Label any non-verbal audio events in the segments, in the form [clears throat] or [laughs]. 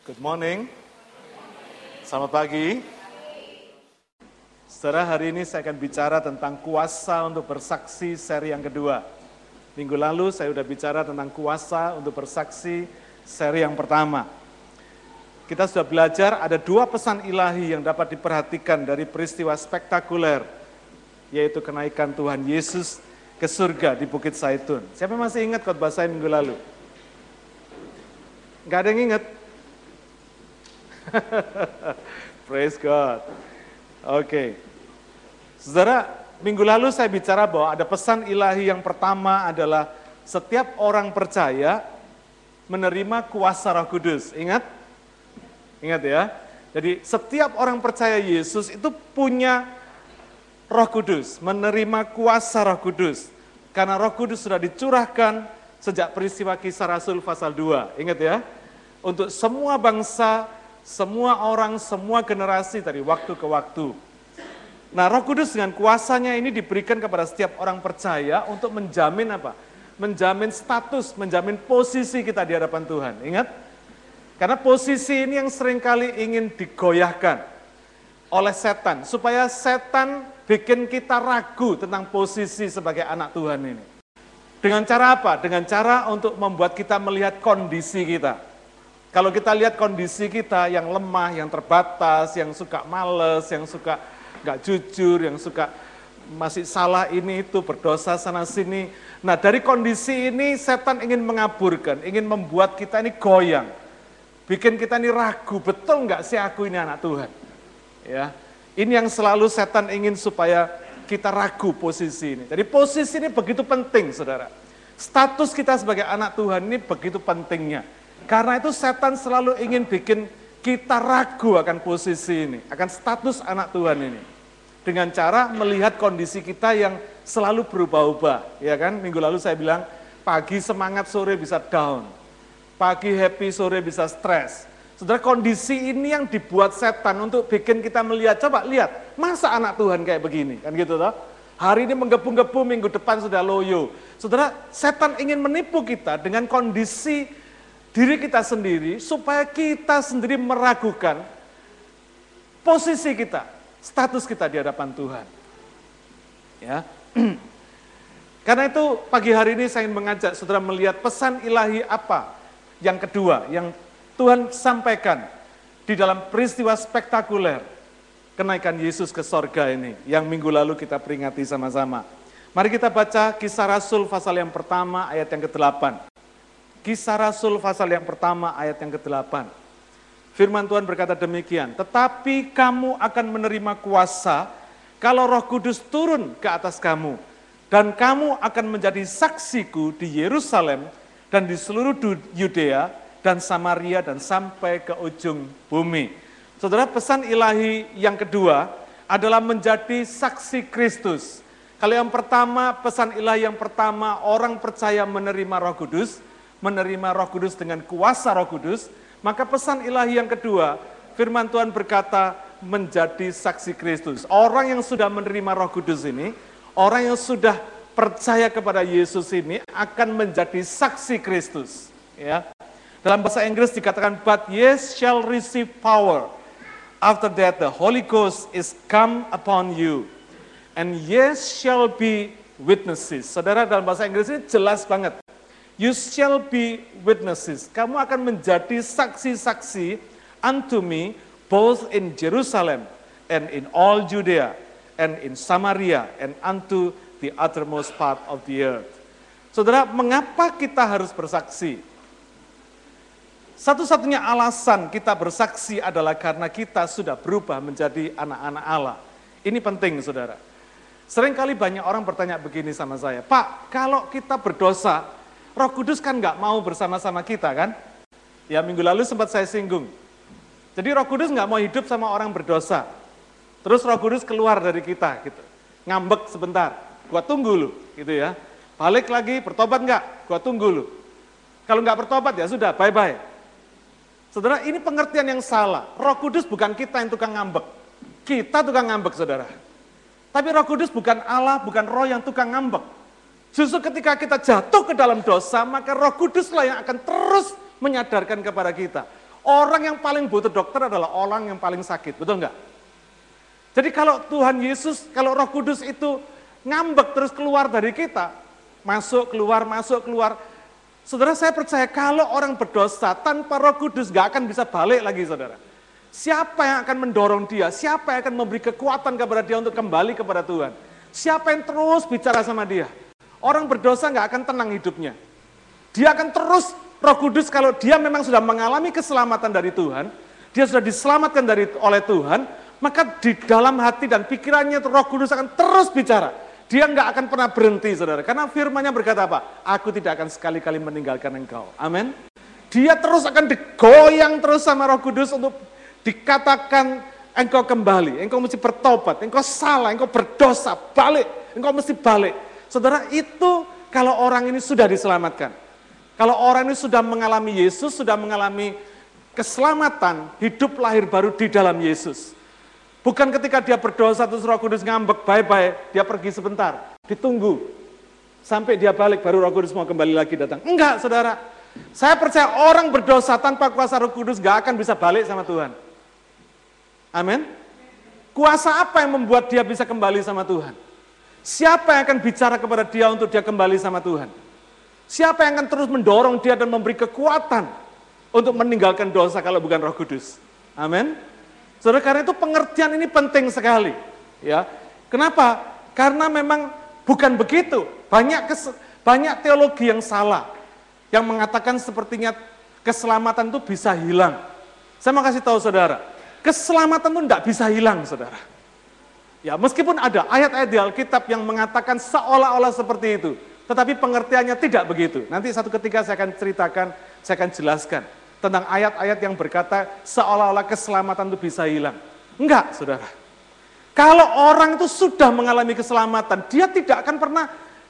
Good morning. Selamat pagi. Saudara, hari ini saya akan bicara tentang kuasa untuk bersaksi seri yang kedua. Minggu lalu saya sudah bicara tentang kuasa untuk bersaksi seri yang pertama. Kita sudah belajar ada dua pesan ilahi yang dapat diperhatikan dari peristiwa spektakuler, yaitu kenaikan Tuhan Yesus ke surga di Bukit Saitun. Siapa masih ingat khotbah saya minggu lalu? Gak ada yang ingat? [laughs] Praise God. Oke. Okay. Saudara, minggu lalu saya bicara bahwa ada pesan ilahi yang pertama adalah setiap orang percaya menerima kuasa Roh Kudus. Ingat? Ingat ya. Jadi setiap orang percaya Yesus itu punya Roh Kudus, menerima kuasa Roh Kudus. Karena Roh Kudus sudah dicurahkan sejak peristiwa kisah Rasul pasal 2. Ingat ya. Untuk semua bangsa, semua orang, semua generasi dari waktu ke waktu. Nah, Roh Kudus dengan kuasanya ini diberikan kepada setiap orang percaya untuk menjamin apa? Menjamin status, menjamin posisi kita di hadapan Tuhan. Ingat? Karena posisi ini yang sering kali ingin digoyahkan oleh setan, supaya setan bikin kita ragu tentang posisi sebagai anak Tuhan ini. Dengan cara apa? Dengan cara untuk membuat kita melihat kondisi kita. Kalau kita lihat kondisi kita yang lemah, yang terbatas, yang suka males, yang suka nggak jujur, yang suka masih salah ini itu, berdosa sana sini. Nah dari kondisi ini setan ingin mengaburkan, ingin membuat kita ini goyang. Bikin kita ini ragu, betul nggak sih aku ini anak Tuhan? Ya, Ini yang selalu setan ingin supaya kita ragu posisi ini. Jadi posisi ini begitu penting saudara. Status kita sebagai anak Tuhan ini begitu pentingnya. Karena itu setan selalu ingin bikin kita ragu akan posisi ini, akan status anak Tuhan ini. Dengan cara melihat kondisi kita yang selalu berubah-ubah, ya kan? Minggu lalu saya bilang, pagi semangat, sore bisa down. Pagi happy, sore bisa stres. Saudara, kondisi ini yang dibuat setan untuk bikin kita melihat, coba lihat, masa anak Tuhan kayak begini, kan gitu toh? Hari ini menggebu-gebu, minggu depan sudah loyo. Saudara, setan ingin menipu kita dengan kondisi diri kita sendiri supaya kita sendiri meragukan posisi kita, status kita di hadapan Tuhan. Ya. [clears throat] Karena itu pagi hari ini saya ingin mengajak saudara melihat pesan ilahi apa yang kedua yang Tuhan sampaikan di dalam peristiwa spektakuler kenaikan Yesus ke sorga ini yang minggu lalu kita peringati sama-sama. Mari kita baca kisah Rasul pasal yang pertama ayat yang ke-8. Kisah Rasul pasal yang pertama ayat yang ke-8. Firman Tuhan berkata demikian, tetapi kamu akan menerima kuasa kalau roh kudus turun ke atas kamu. Dan kamu akan menjadi saksiku di Yerusalem dan di seluruh Yudea dan Samaria dan sampai ke ujung bumi. Saudara pesan ilahi yang kedua adalah menjadi saksi Kristus. Kalau yang pertama, pesan ilahi yang pertama, orang percaya menerima roh kudus menerima roh kudus dengan kuasa roh kudus, maka pesan ilahi yang kedua, firman Tuhan berkata menjadi saksi Kristus. Orang yang sudah menerima roh kudus ini, orang yang sudah percaya kepada Yesus ini akan menjadi saksi Kristus. Ya. Dalam bahasa Inggris dikatakan, but yes shall receive power. After that the Holy Ghost is come upon you. And yes shall be witnesses. Saudara dalam bahasa Inggris ini jelas banget. You shall be witnesses. Kamu akan menjadi saksi-saksi unto me both in Jerusalem and in all Judea and in Samaria and unto the uttermost part of the earth. Saudara, mengapa kita harus bersaksi? Satu-satunya alasan kita bersaksi adalah karena kita sudah berubah menjadi anak-anak Allah. Ini penting, saudara. Seringkali banyak orang bertanya begini sama saya, Pak, kalau kita berdosa, Roh Kudus kan nggak mau bersama-sama kita kan? Ya minggu lalu sempat saya singgung. Jadi Roh Kudus nggak mau hidup sama orang berdosa. Terus Roh Kudus keluar dari kita gitu. Ngambek sebentar, gua tunggu lu gitu ya. Balik lagi, bertobat nggak? Gua tunggu lu. Kalau nggak bertobat ya sudah, bye-bye. Saudara, ini pengertian yang salah. Roh Kudus bukan kita yang tukang ngambek. Kita tukang ngambek, saudara. Tapi Roh Kudus bukan Allah, bukan roh yang tukang ngambek. Justru ketika kita jatuh ke dalam dosa, maka roh kuduslah yang akan terus menyadarkan kepada kita. Orang yang paling butuh dokter adalah orang yang paling sakit, betul nggak? Jadi kalau Tuhan Yesus, kalau Roh Kudus itu ngambek terus keluar dari kita, masuk keluar masuk keluar. Saudara saya percaya kalau orang berdosa tanpa Roh Kudus gak akan bisa balik lagi saudara. Siapa yang akan mendorong dia? Siapa yang akan memberi kekuatan kepada dia untuk kembali kepada Tuhan? Siapa yang terus bicara sama dia? Orang berdosa gak akan tenang hidupnya. Dia akan terus Roh Kudus kalau dia memang sudah mengalami keselamatan dari Tuhan, dia sudah diselamatkan dari oleh Tuhan, maka di dalam hati dan pikirannya Roh Kudus akan terus bicara. Dia nggak akan pernah berhenti, saudara. Karena firmannya berkata apa? Aku tidak akan sekali-kali meninggalkan engkau. Amin. Dia terus akan digoyang terus sama Roh Kudus untuk dikatakan engkau kembali, engkau mesti bertobat, engkau salah, engkau berdosa, balik, engkau mesti balik. Saudara, itu kalau orang ini sudah diselamatkan. Kalau orang ini sudah mengalami Yesus, sudah mengalami keselamatan, hidup lahir baru di dalam Yesus. Bukan ketika dia berdosa terus roh kudus ngambek, bye-bye, dia pergi sebentar, ditunggu. Sampai dia balik baru roh kudus mau kembali lagi datang. Enggak saudara, saya percaya orang berdosa tanpa kuasa roh kudus gak akan bisa balik sama Tuhan. Amin. Kuasa apa yang membuat dia bisa kembali sama Tuhan? Siapa yang akan bicara kepada dia untuk dia kembali sama Tuhan? Siapa yang akan terus mendorong dia dan memberi kekuatan untuk meninggalkan dosa kalau bukan Roh Kudus? Amin. Saudara, karena itu pengertian ini penting sekali. Ya, kenapa? Karena memang bukan begitu. Banyak kes, banyak teologi yang salah yang mengatakan sepertinya keselamatan itu bisa hilang. Saya mau kasih tahu saudara, keselamatan itu tidak bisa hilang, saudara. Ya, meskipun ada ayat-ayat di Alkitab yang mengatakan seolah-olah seperti itu, tetapi pengertiannya tidak begitu. Nanti satu ketika saya akan ceritakan, saya akan jelaskan tentang ayat-ayat yang berkata seolah-olah keselamatan itu bisa hilang. Enggak, saudara. Kalau orang itu sudah mengalami keselamatan, dia tidak akan pernah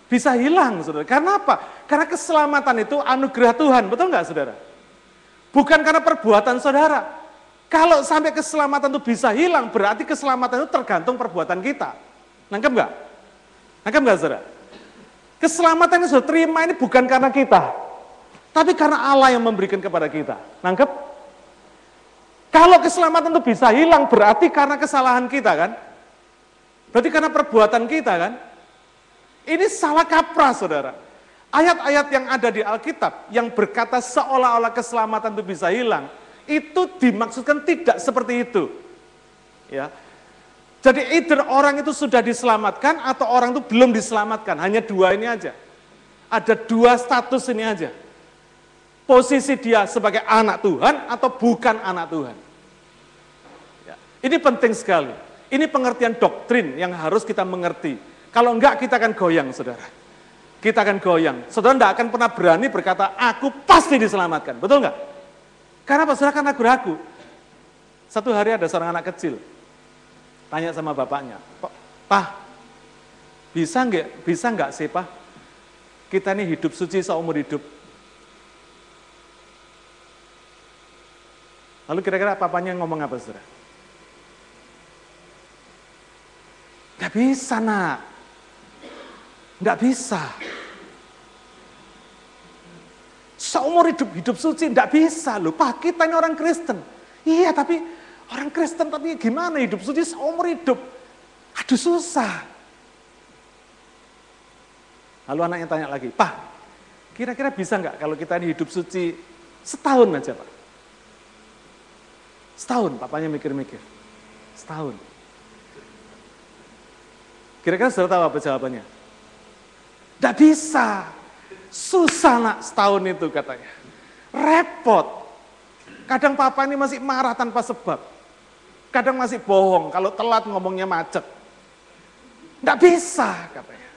bisa hilang, saudara. Karena apa? Karena keselamatan itu anugerah Tuhan, betul enggak, saudara? Bukan karena perbuatan saudara. Kalau sampai keselamatan itu bisa hilang, berarti keselamatan itu tergantung perbuatan kita. Nangkep enggak? Nangkep enggak, saudara? Keselamatan yang sudah terima ini bukan karena kita, tapi karena Allah yang memberikan kepada kita. Nangkep? Kalau keselamatan itu bisa hilang berarti karena kesalahan kita kan? Berarti karena perbuatan kita kan? Ini salah kaprah saudara. Ayat-ayat yang ada di Alkitab yang berkata seolah-olah keselamatan itu bisa hilang, itu dimaksudkan tidak seperti itu. Ya, jadi either orang itu sudah diselamatkan atau orang itu belum diselamatkan. Hanya dua ini aja. Ada dua status ini aja. Posisi dia sebagai anak Tuhan atau bukan anak Tuhan. Ya. Ini penting sekali. Ini pengertian doktrin yang harus kita mengerti. Kalau enggak kita akan goyang saudara. Kita akan goyang. Saudara enggak akan pernah berani berkata, aku pasti diselamatkan. Betul enggak? Karena apa? Saudara kan ragu-ragu. Satu hari ada seorang anak kecil, Tanya sama bapaknya, Pak, bisa nggak bisa nggak sih Pak? Kita ini hidup suci seumur hidup. Lalu kira-kira papanya ngomong apa saudara? Gak bisa nak. Gak bisa. Seumur hidup, hidup suci, gak bisa loh. Pak, kita ini orang Kristen. Iya, tapi Orang Kristen tapi gimana hidup suci seumur hidup? Aduh susah. Lalu anaknya tanya lagi, Pak, kira-kira bisa nggak kalau kita ini hidup suci setahun aja Pak? Setahun, papanya mikir-mikir. Setahun. Kira-kira sudah tahu apa jawabannya? Tidak bisa. Susah nak setahun itu katanya. Repot. Kadang papa ini masih marah tanpa sebab. Kadang masih bohong, kalau telat ngomongnya macet. Tidak bisa katanya.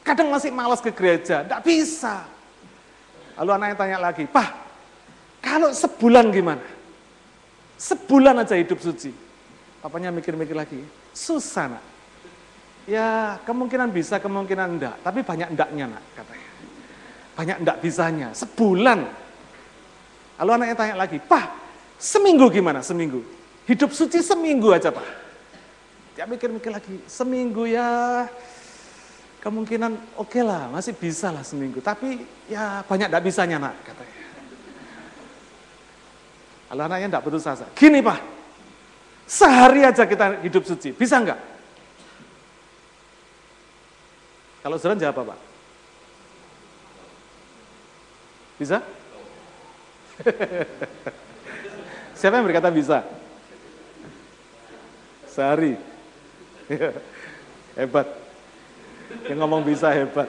Kadang masih malas ke gereja, tidak bisa. Lalu anaknya tanya lagi, Pak, kalau sebulan gimana? Sebulan aja hidup suci. Papanya mikir-mikir lagi, susah nak. Ya kemungkinan bisa, kemungkinan enggak. Tapi banyak enggaknya nak katanya. Banyak enggak bisanya. Sebulan. Lalu anaknya tanya lagi, Pak, seminggu gimana seminggu? Hidup suci seminggu aja Pak. Dia mikir-mikir lagi, seminggu ya kemungkinan oke okay lah, masih bisa lah seminggu. Tapi ya banyak tidak bisanya nak katanya. Kalau anaknya tidak putus asa. Gini Pak, sehari aja kita hidup suci, bisa enggak? Kalau saudara jawab apa Pak? Bisa? Siapa yang berkata bisa? Sehari. [laughs] hebat. Yang ngomong bisa hebat.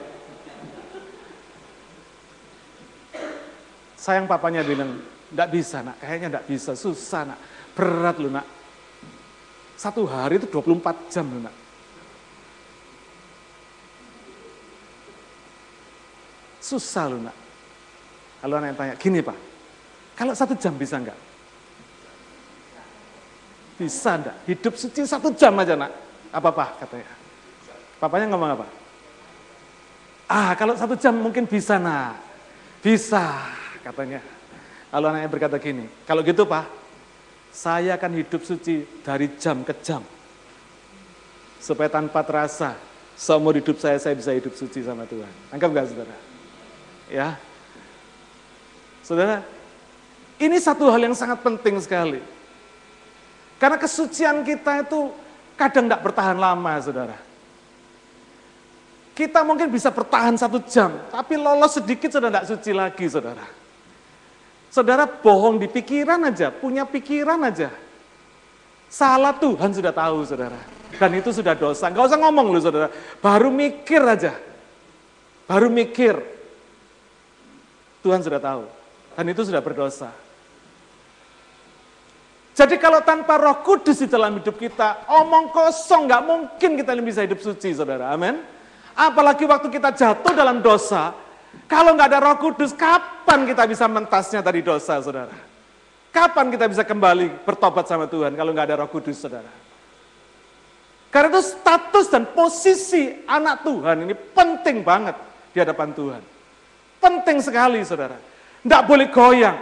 Sayang papanya bilang, enggak bisa nak, kayaknya enggak bisa, susah nak. Berat lu nak. Satu hari itu 24 jam lu nak. Susah lu nak. Kalau anak yang tanya, gini pak, kalau satu jam bisa enggak? Bisa enggak? Hidup suci satu jam aja nak. Apa pak katanya? Papanya ngomong apa? Ah kalau satu jam mungkin bisa nak. Bisa katanya. Lalu anaknya berkata gini, kalau gitu pak, saya akan hidup suci dari jam ke jam. Supaya tanpa terasa, seumur hidup saya, saya bisa hidup suci sama Tuhan. Anggap gak saudara? Ya, Saudara, ini satu hal yang sangat penting sekali. Karena kesucian kita itu kadang tidak bertahan lama, saudara. Kita mungkin bisa bertahan satu jam, tapi lolos sedikit sudah tidak suci lagi, saudara. Saudara bohong di pikiran aja, punya pikiran aja. Salah Tuhan sudah tahu, saudara. Dan itu sudah dosa. Gak usah ngomong loh, saudara. Baru mikir aja. Baru mikir. Tuhan sudah tahu. Dan itu sudah berdosa. Jadi kalau tanpa roh kudus di dalam hidup kita, omong kosong, nggak mungkin kita bisa hidup suci, saudara. Amin. Apalagi waktu kita jatuh dalam dosa, kalau nggak ada roh kudus, kapan kita bisa mentasnya tadi dosa, saudara? Kapan kita bisa kembali bertobat sama Tuhan kalau nggak ada roh kudus, saudara? Karena itu status dan posisi anak Tuhan ini penting banget di hadapan Tuhan. Penting sekali, saudara. Tidak boleh goyang.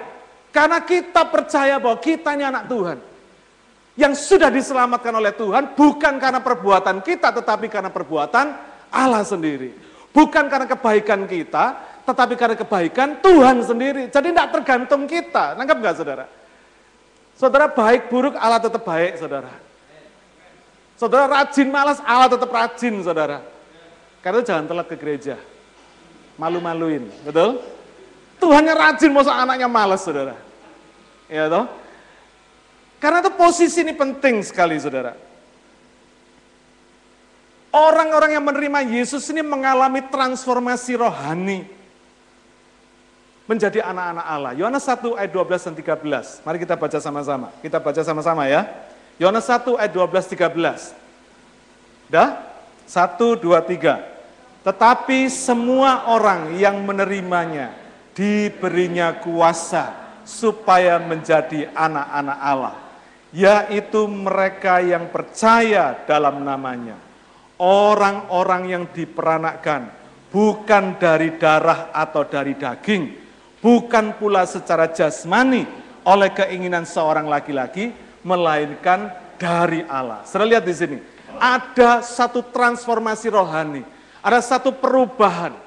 Karena kita percaya bahwa kita ini anak Tuhan. Yang sudah diselamatkan oleh Tuhan bukan karena perbuatan kita tetapi karena perbuatan Allah sendiri. Bukan karena kebaikan kita tetapi karena kebaikan Tuhan sendiri. Jadi tidak tergantung kita. Nangkap nggak saudara? Saudara baik buruk Allah tetap baik saudara. Saudara rajin malas Allah tetap rajin saudara. Karena jangan telat ke gereja. Malu-maluin, betul? Tuhannya rajin, masa anaknya malas saudara. Ya toh? Karena itu posisi ini penting sekali saudara. Orang-orang yang menerima Yesus ini mengalami transformasi rohani. Menjadi anak-anak Allah. Yohanes 1 ayat 12 dan 13. Mari kita baca sama-sama. Kita baca sama-sama ya. Yohanes 1 ayat 12 13. Dah? 1, 2, 3. Tetapi semua orang yang menerimanya diberinya kuasa supaya menjadi anak-anak Allah, yaitu mereka yang percaya dalam namanya. Orang-orang yang diperanakkan bukan dari darah atau dari daging, bukan pula secara jasmani oleh keinginan seorang laki-laki, melainkan dari Allah. Saudara lihat di sini, ada satu transformasi rohani, ada satu perubahan.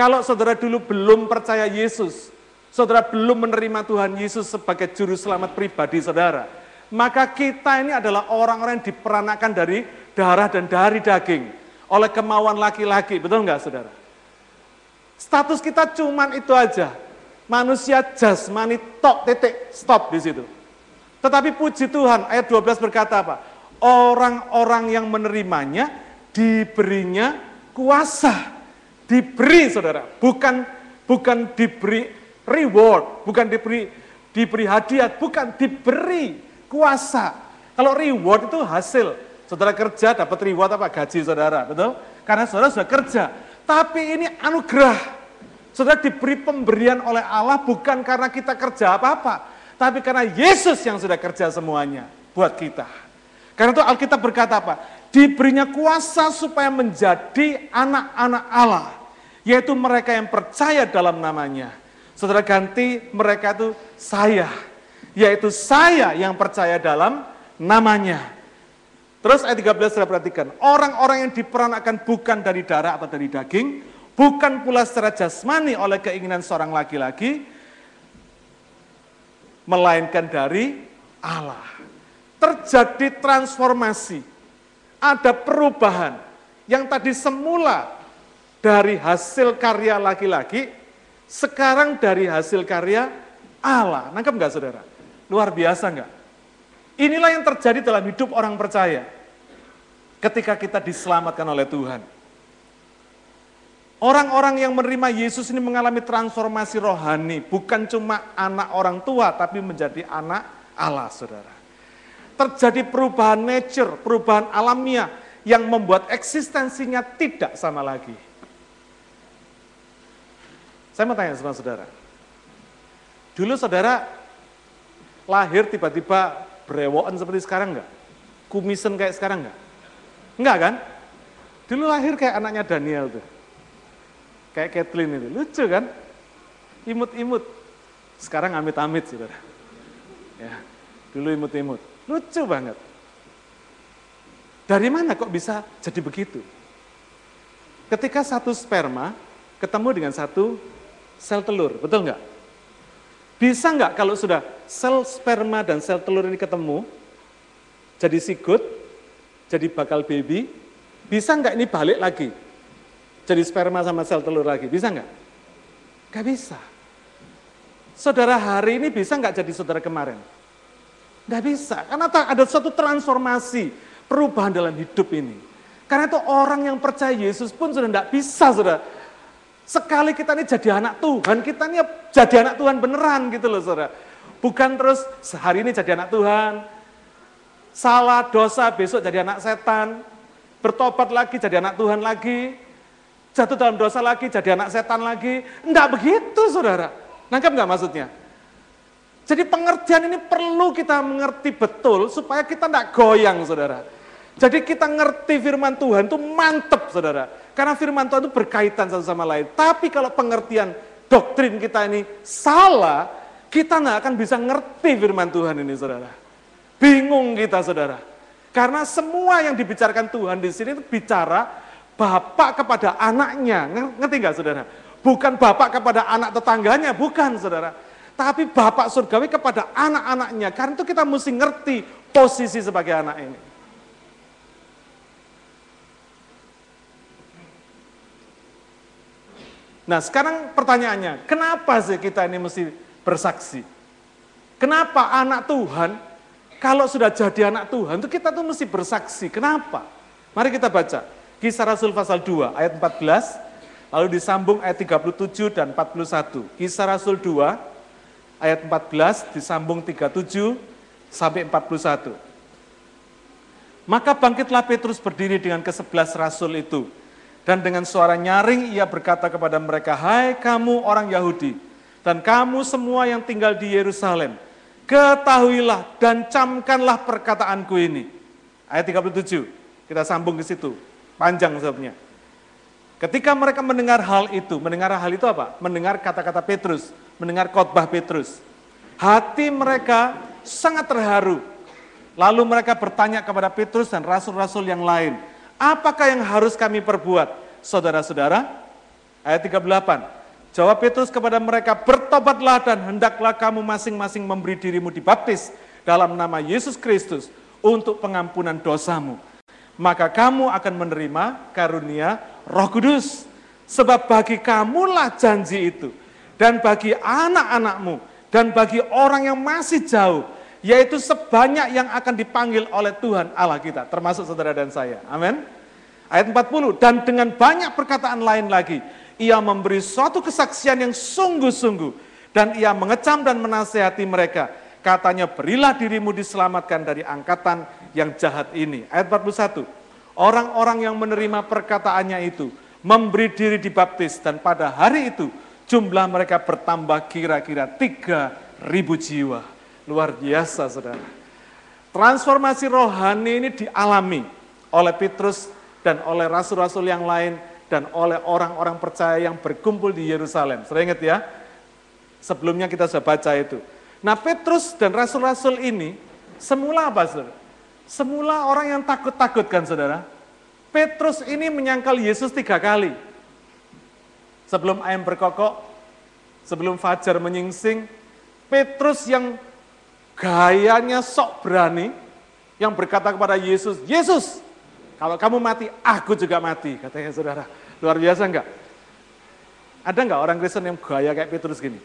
Kalau saudara dulu belum percaya Yesus, saudara belum menerima Tuhan Yesus sebagai juru selamat pribadi saudara, maka kita ini adalah orang-orang yang diperanakan dari darah dan dari daging oleh kemauan laki-laki, betul nggak saudara? Status kita cuman itu aja, manusia jasmani tok titik stop di situ. Tetapi puji Tuhan, ayat 12 berkata apa? Orang-orang yang menerimanya diberinya kuasa. Diberi saudara, bukan bukan diberi reward, bukan diberi diberi hadiah, bukan diberi kuasa. Kalau reward itu hasil. Saudara kerja dapat reward apa? Gaji saudara, betul? Karena saudara sudah kerja. Tapi ini anugerah. Saudara diberi pemberian oleh Allah bukan karena kita kerja apa-apa. Tapi karena Yesus yang sudah kerja semuanya buat kita. Karena itu Alkitab berkata apa? Diberinya kuasa supaya menjadi anak-anak Allah. Yaitu mereka yang percaya dalam namanya. Saudara ganti mereka itu saya. Yaitu saya yang percaya dalam namanya. Terus ayat 13 saya perhatikan. Orang-orang yang diperanakkan bukan dari darah atau dari daging. Bukan pula secara jasmani oleh keinginan seorang laki-laki. melainkan dari Allah. Terjadi transformasi, ada perubahan yang tadi semula dari hasil karya laki-laki, sekarang dari hasil karya Allah. Nangkep nggak saudara? Luar biasa nggak? Inilah yang terjadi dalam hidup orang percaya ketika kita diselamatkan oleh Tuhan. Orang-orang yang menerima Yesus ini mengalami transformasi rohani, bukan cuma anak orang tua, tapi menjadi anak Allah, saudara. Terjadi perubahan nature, perubahan alamiah, yang membuat eksistensinya tidak sama lagi. Saya mau tanya sama saudara. Dulu saudara lahir tiba-tiba brewokan seperti sekarang enggak? Kumisen kayak sekarang enggak? Enggak kan? Dulu lahir kayak anaknya Daniel tuh. Kayak Kathleen itu, lucu kan? Imut-imut. Sekarang amit-amit, saudara. Ya, dulu imut-imut. Lucu banget. Dari mana kok bisa jadi begitu? Ketika satu sperma ketemu dengan satu sel telur, betul nggak? Bisa nggak kalau sudah sel sperma dan sel telur ini ketemu, jadi sigut, jadi bakal baby, bisa nggak ini balik lagi? jadi sperma sama sel telur lagi. Bisa nggak? Gak bisa. Saudara hari ini bisa nggak jadi saudara kemarin? Nggak bisa, karena ada suatu transformasi, perubahan dalam hidup ini. Karena itu orang yang percaya Yesus pun sudah nggak bisa, saudara. Sekali kita ini jadi anak Tuhan, kita ini jadi anak Tuhan beneran gitu loh, saudara. Bukan terus sehari ini jadi anak Tuhan, salah dosa besok jadi anak setan, bertobat lagi jadi anak Tuhan lagi, jatuh dalam dosa lagi, jadi anak setan lagi. Enggak begitu saudara. Nangkep enggak maksudnya? Jadi pengertian ini perlu kita mengerti betul supaya kita enggak goyang saudara. Jadi kita ngerti firman Tuhan itu mantep saudara. Karena firman Tuhan itu berkaitan satu sama lain. Tapi kalau pengertian doktrin kita ini salah, kita nggak akan bisa ngerti firman Tuhan ini saudara. Bingung kita saudara. Karena semua yang dibicarakan Tuhan di sini itu bicara bapak kepada anaknya, ngerti nggak saudara? Bukan bapak kepada anak tetangganya, bukan saudara. Tapi bapak surgawi kepada anak-anaknya. Karena itu kita mesti ngerti posisi sebagai anak ini. Nah sekarang pertanyaannya, kenapa sih kita ini mesti bersaksi? Kenapa anak Tuhan, kalau sudah jadi anak Tuhan, itu kita tuh mesti bersaksi. Kenapa? Mari kita baca. Kisah Rasul pasal 2 ayat 14, lalu disambung ayat 37 dan 41. Kisah Rasul 2 ayat 14 disambung 37 sampai 41. Maka bangkitlah Petrus berdiri dengan kesebelas rasul itu. Dan dengan suara nyaring ia berkata kepada mereka, Hai kamu orang Yahudi, dan kamu semua yang tinggal di Yerusalem, ketahuilah dan camkanlah perkataanku ini. Ayat 37, kita sambung ke situ. Panjang sebabnya. Ketika mereka mendengar hal itu, mendengar hal itu apa? Mendengar kata-kata Petrus, mendengar khotbah Petrus. Hati mereka sangat terharu. Lalu mereka bertanya kepada Petrus dan rasul-rasul yang lain, apakah yang harus kami perbuat? Saudara-saudara, ayat 38, jawab Petrus kepada mereka, bertobatlah dan hendaklah kamu masing-masing memberi dirimu dibaptis dalam nama Yesus Kristus untuk pengampunan dosamu maka kamu akan menerima karunia Roh Kudus. Sebab bagi kamulah janji itu, dan bagi anak-anakmu, dan bagi orang yang masih jauh, yaitu sebanyak yang akan dipanggil oleh Tuhan Allah kita, termasuk saudara dan saya. Amin. Ayat 40, dan dengan banyak perkataan lain lagi, ia memberi suatu kesaksian yang sungguh-sungguh, dan ia mengecam dan menasehati mereka. Katanya, berilah dirimu diselamatkan dari angkatan yang jahat ini. Ayat 41, orang-orang yang menerima perkataannya itu memberi diri dibaptis dan pada hari itu jumlah mereka bertambah kira-kira 3.000 jiwa. Luar biasa saudara. Transformasi rohani ini dialami oleh Petrus dan oleh rasul-rasul yang lain dan oleh orang-orang percaya yang berkumpul di Yerusalem. Saya ingat ya, sebelumnya kita sudah baca itu. Nah Petrus dan rasul-rasul ini semula apa saudara? Semula orang yang takut-takut kan saudara. Petrus ini menyangkal Yesus tiga kali. Sebelum ayam berkokok, sebelum fajar menyingsing, Petrus yang gayanya sok berani, yang berkata kepada Yesus, Yesus, kalau kamu mati, aku juga mati, katanya saudara. Luar biasa enggak? Ada enggak orang Kristen yang gaya kayak Petrus gini?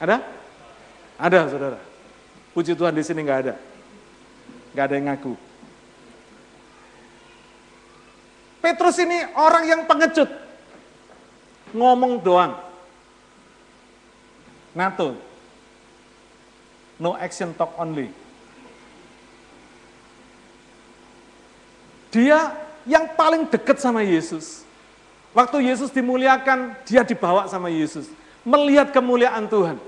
Ada? Ada, saudara. Puji Tuhan di sini enggak ada. Enggak ada yang ngaku. Petrus ini orang yang pengecut. Ngomong doang. NATO. No action talk only. Dia yang paling dekat sama Yesus. Waktu Yesus dimuliakan, dia dibawa sama Yesus. Melihat kemuliaan Tuhan.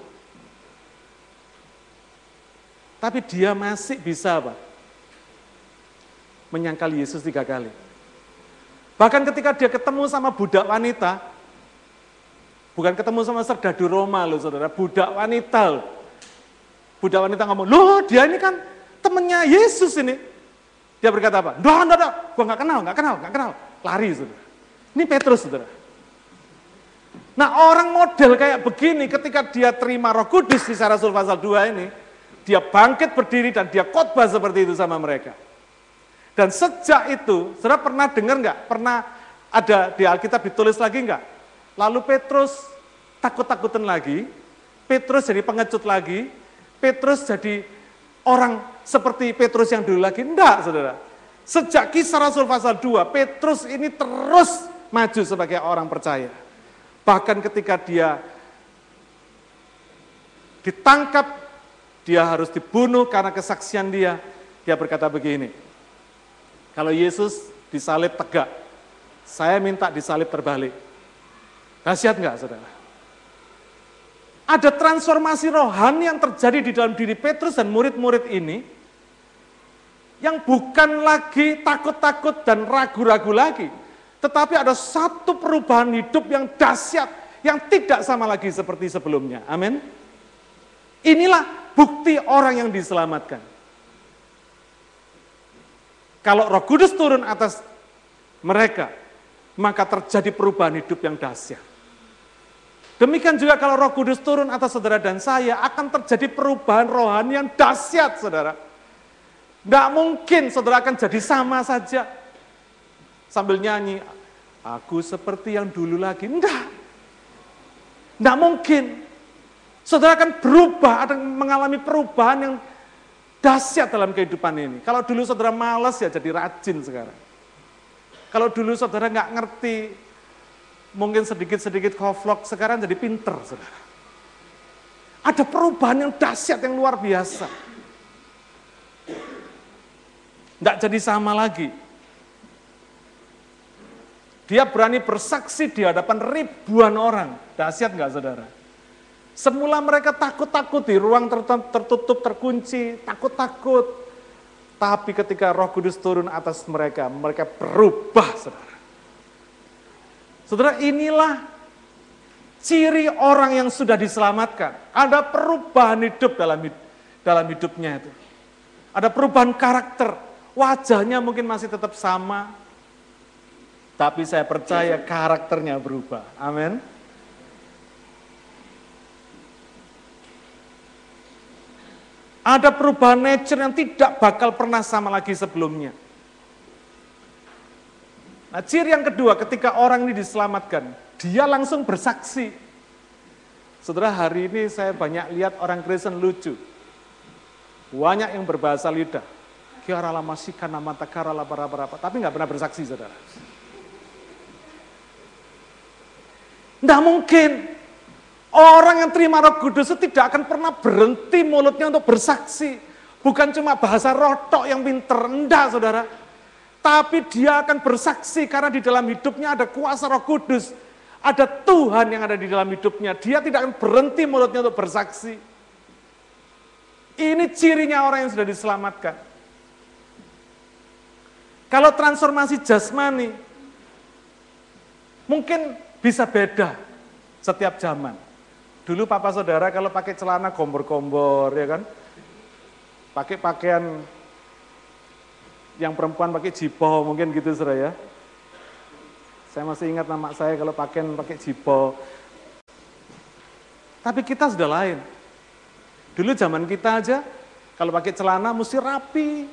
Tapi dia masih bisa apa? Menyangkal Yesus tiga kali. Bahkan ketika dia ketemu sama budak wanita, bukan ketemu sama serdadu Roma loh saudara, budak wanita loh. Budak wanita ngomong, loh dia ini kan temennya Yesus ini. Dia berkata apa? Doa, doa, doa. Gue gak kenal, gak kenal, gak kenal. Lari saudara. Ini Petrus saudara. Nah orang model kayak begini ketika dia terima roh kudus di Rasul pasal 2 ini, dia bangkit berdiri dan dia khotbah seperti itu sama mereka. Dan sejak itu, saudara pernah dengar nggak? Pernah ada di Alkitab ditulis lagi nggak? Lalu Petrus takut-takutan lagi, Petrus jadi pengecut lagi, Petrus jadi orang seperti Petrus yang dulu lagi. Enggak, saudara. Sejak kisah Rasul pasal 2, Petrus ini terus maju sebagai orang percaya. Bahkan ketika dia ditangkap, dia harus dibunuh karena kesaksian dia. Dia berkata begini, kalau Yesus disalib tegak, saya minta disalib terbalik. Dahsyat nggak saudara? Ada transformasi rohani yang terjadi di dalam diri Petrus dan murid-murid ini, yang bukan lagi takut-takut dan ragu-ragu lagi, tetapi ada satu perubahan hidup yang dahsyat, yang tidak sama lagi seperti sebelumnya. Amin. Inilah bukti orang yang diselamatkan. Kalau roh kudus turun atas mereka, maka terjadi perubahan hidup yang dahsyat. Demikian juga kalau roh kudus turun atas saudara dan saya, akan terjadi perubahan rohani yang dahsyat, saudara. Tidak mungkin saudara akan jadi sama saja. Sambil nyanyi, aku seperti yang dulu lagi. Enggak. Tidak mungkin. Saudara akan berubah, akan mengalami perubahan yang dahsyat dalam kehidupan ini. Kalau dulu saudara malas ya jadi rajin sekarang. Kalau dulu saudara nggak ngerti, mungkin sedikit-sedikit koflok, sekarang jadi pinter saudara. Ada perubahan yang dahsyat yang luar biasa. Nggak jadi sama lagi. Dia berani bersaksi di hadapan ribuan orang. Dahsyat nggak saudara? Semula mereka takut-takut di ruang tertutup, terkunci, takut-takut. Tapi ketika roh kudus turun atas mereka, mereka berubah, saudara. Saudara, inilah ciri orang yang sudah diselamatkan. Ada perubahan hidup dalam dalam hidupnya itu. Ada perubahan karakter. Wajahnya mungkin masih tetap sama, tapi saya percaya karakternya berubah. Amin. Ada perubahan nature yang tidak bakal pernah sama lagi sebelumnya. Nah, ciri yang kedua ketika orang ini diselamatkan, dia langsung bersaksi. Saudara, hari ini saya banyak lihat orang Kristen lucu. Banyak yang berbahasa lidah. Kiara lama sika nama takara para apa tapi nggak pernah bersaksi, saudara. Nggak mungkin. Orang yang terima roh kudus itu tidak akan pernah berhenti mulutnya untuk bersaksi. Bukan cuma bahasa rotok yang pinter, enggak saudara. Tapi dia akan bersaksi karena di dalam hidupnya ada kuasa roh kudus. Ada Tuhan yang ada di dalam hidupnya. Dia tidak akan berhenti mulutnya untuk bersaksi. Ini cirinya orang yang sudah diselamatkan. Kalau transformasi jasmani, mungkin bisa beda setiap zaman. Dulu papa saudara kalau pakai celana gombor-gombor ya kan. Pakai pakaian yang perempuan pakai jipo mungkin gitu saudara ya. Saya masih ingat nama saya kalau pakaian pakai jipo. Tapi kita sudah lain. Dulu zaman kita aja, kalau pakai celana mesti rapi,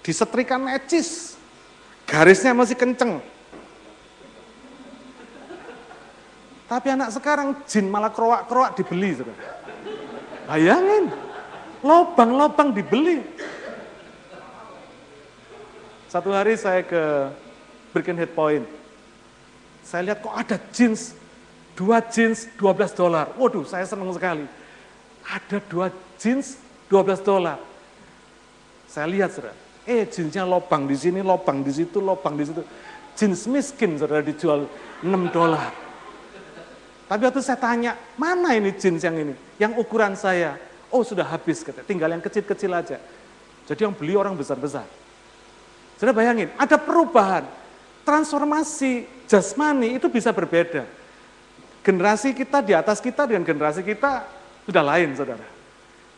disetrika necis, garisnya masih kenceng. Tapi anak sekarang jin malah keroak-keroak dibeli. Bayangin, lobang-lobang dibeli. Satu hari saya ke Birkenhead Point. Saya lihat kok ada jeans, dua jeans 12 dolar. Waduh, saya senang sekali. Ada dua jeans 12 dolar. Saya lihat, saudara. Eh, jeansnya lobang di sini, lobang di situ, lobang di situ. Jeans miskin, saudara, dijual 6 dolar. Tapi waktu saya tanya, mana ini jeans yang ini? Yang ukuran saya, oh sudah habis, kata. tinggal yang kecil-kecil aja. Jadi yang beli orang besar-besar. Sudah bayangin, ada perubahan. Transformasi jasmani itu bisa berbeda. Generasi kita di atas kita dengan generasi kita sudah lain, saudara.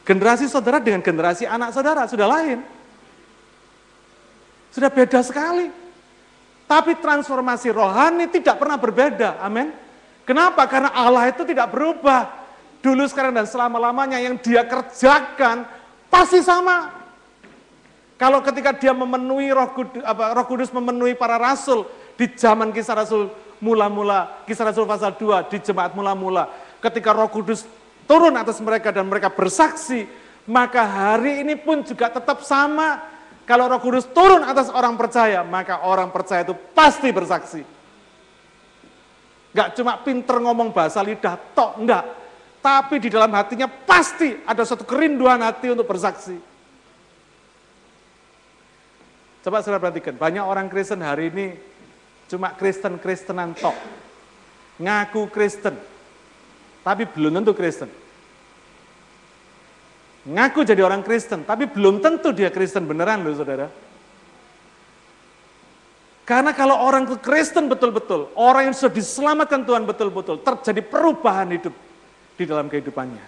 Generasi saudara dengan generasi anak saudara sudah lain. Sudah beda sekali. Tapi transformasi rohani tidak pernah berbeda. Amin. Kenapa? Karena Allah itu tidak berubah. Dulu, sekarang, dan selama-lamanya yang dia kerjakan pasti sama. Kalau ketika dia memenuhi roh kudus, apa, roh kudus memenuhi para rasul di zaman kisah rasul mula-mula, kisah rasul pasal 2 di jemaat mula-mula. Ketika roh kudus turun atas mereka dan mereka bersaksi, maka hari ini pun juga tetap sama. Kalau roh kudus turun atas orang percaya, maka orang percaya itu pasti bersaksi. Gak cuma pinter ngomong bahasa lidah, tok, enggak. Tapi di dalam hatinya pasti ada suatu kerinduan hati untuk bersaksi. Coba saudara perhatikan, banyak orang Kristen hari ini cuma Kristen-Kristenan tok. Ngaku Kristen, tapi belum tentu Kristen. Ngaku jadi orang Kristen, tapi belum tentu dia Kristen beneran loh saudara. Karena kalau orang ke Kristen betul-betul, orang yang sudah diselamatkan Tuhan betul-betul, terjadi perubahan hidup di dalam kehidupannya.